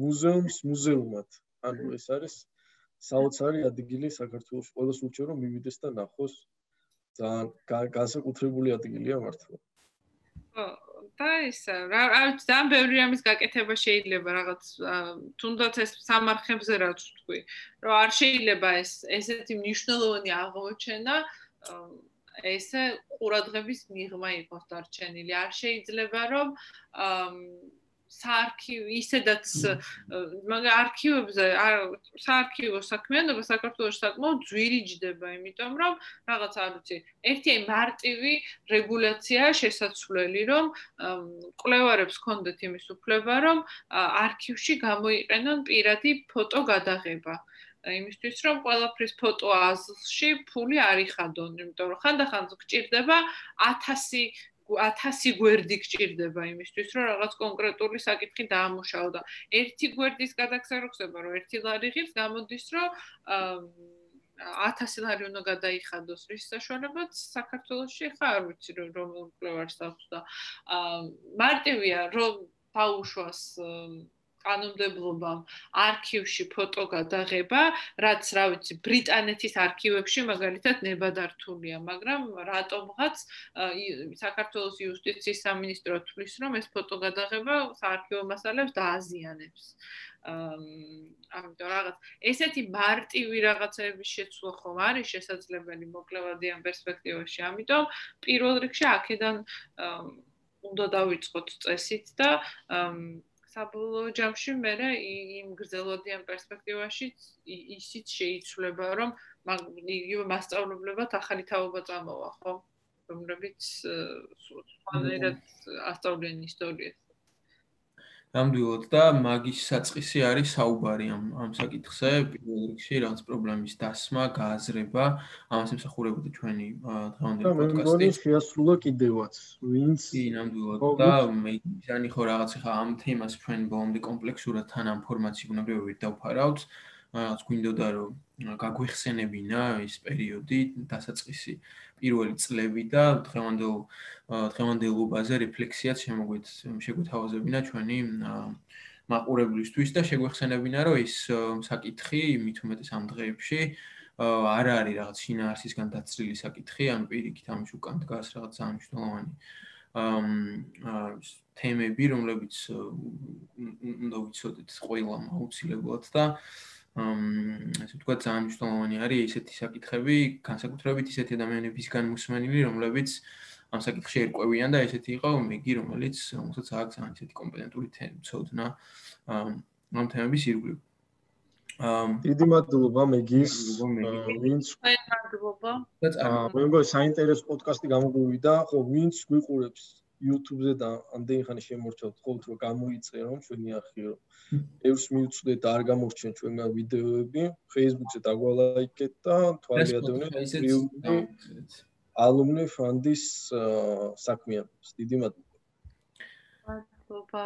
მუზეუმის მუზეუმად. ანუ ეს არის საოცარი ადგილი საქართველოს ყველა სულჩო რომ მივიდეს და ნახოს ძალიან განსაკუთრებული ადგილია მართლა. ხო, და ის რა არის ძალიან ბევრი რამის გაკეთება შეიძლება რაღაც თუნდაც ეს სამარხებზე რაც თქვი, რომ არ შეიძლება ეს ესეთი მნიშვნელოვანი აღმოჩენა ესე ყურადღების მიღმა იყოს დარჩენილი. არ შეიძლება რომ საარქივო ისედაც მაგრამ არქივებზე საარქივო საქმიანობა საქართველოს საკმაოდ ძვირიჯდება, იმიტომ რომ რაღაც არ ვიცი, ერთი მარტივი რეგულაცია შესაძლებელი, რომ კვლევარებს კონდეთ იმის უფლება, რომ არქივში გამოიყენონ პირადი ფოტო გადაღება. იმისთვის რომ ყველაფრის ფოტო აზლში ფული არ იხადონ, იმიტომ რომ ხანდახან გჭირდება 1000 1000 გვერდი გჭირდება იმისთვის, რომ რაღაც კონკრეტული საკითხი დაამუშავო და ერთი გვერდის გადაგზა რო ხდება, რომ ერთი ლარი ღირს, გამოდის, რომ 1000 ლარი უნდა გადაიხადოს. რის საშუალებად საქართველოსში ხა არ ვიცი რომ რომელ კლევარს აქვს და მარტივია რომ დაუშვას კანონმდებლობამ არქივში ფოტო გადაღება, რაც რა ვიცი, ბრიტანეთის არქივებში მაგალითად ნებადართულია, მაგრამ რატომღაც საქართველოს იუსტიციის სამინისტრო თვლის, რომ ეს ფოტო გადაღება საარქივო მასალებს დააზიანებს. ამიტომ რაღაც ესეთი მარტივი რაღაცების შეცვლა ხომ არის შესაძლებელი მოკლევადიან პერსპექტივაში. ამიტომ პირველ რიგში აქედან უნდა დავიწყოთ წესით და საბოლოო ჯამში მე იმ გრძელვადიან პერსპექტივაში ისიც შეიცვლება რომ იგივე მასშტაბლებად ახალი თაობა წამოვა ხო რომლებიც სხვანაირად ასწავლიან ისტორიას ნამდვილად და მაგის საწყისი არის საუბარი ამ ამ საკითხზე პირველ რიგში რაღაც პრობლემის დასმა, გააზრება, ამას ემსახურებოდა ჩვენი დღევანდელი პოდკასტი. და მე მგონი შეასრულა კიდევაც, ვინც კი ნამდვილად და მე ისანი ხო რაღაც ხა ამ თემას ჩვენ ბოლომდე კომპლექსურად თან ამ ფორმაციულ ნებრივით დავფარავთ. რაღაც გვინდოდა რომ გაგვიხსენებინა ის პერიოდი დასაწყისი პირველი წლები და დღევანდელ დღევანდელობაზე რეფლექსიაც შემოგვით შეგვეთავაზებინა ჩვენი მაყურებლისთვის და შეგვეხსენებინა რომ ის საკითხი მით უმეტეს ამ დღეებში არ არის რაღაც შინაარსისგან დაცლილი საკითხი, ან პირიქით ამის უკან დგას რაღაც მნიშვნელოვანი აა თემები, რომლებიც უნდა ვიცოდეთ ყველამ აუცილებლად და ასე ვთქვა ძალიან მნიშვნელოვანი არის ესეთი საკითხები, განსაკუთრებით ისეთი ადამიანებისგან მოსმენილი, რომლებიც ამ საკითხში ერკვევიან და ესეთი იყო მეგი, რომელიც რომელსაც აქვს ძალიან ისეთი კომპეტენტური თემცოდნა ამ თემების ირგვლივ. ამ დიდი მადლობა მეგის ვინც მადლობა. აა მე მგონი საინტერესო პოდკასტი გამოგვივიდა, ხო ვინც გვიყურებს YouTube-ზე და ამდენი ხანი შემორჩათ ხოლმე რომ გამოიწე რომ ჩვენი რომ ევს მიუწვდეთ და არ გამორჩენ ჩვენგან ვიდეოები Facebook-ზე დაგვალაიკეთ და თვალი ადევნეთ ალუმნი ფანდის საქმიანობას დიდი მადლობა. მადლობა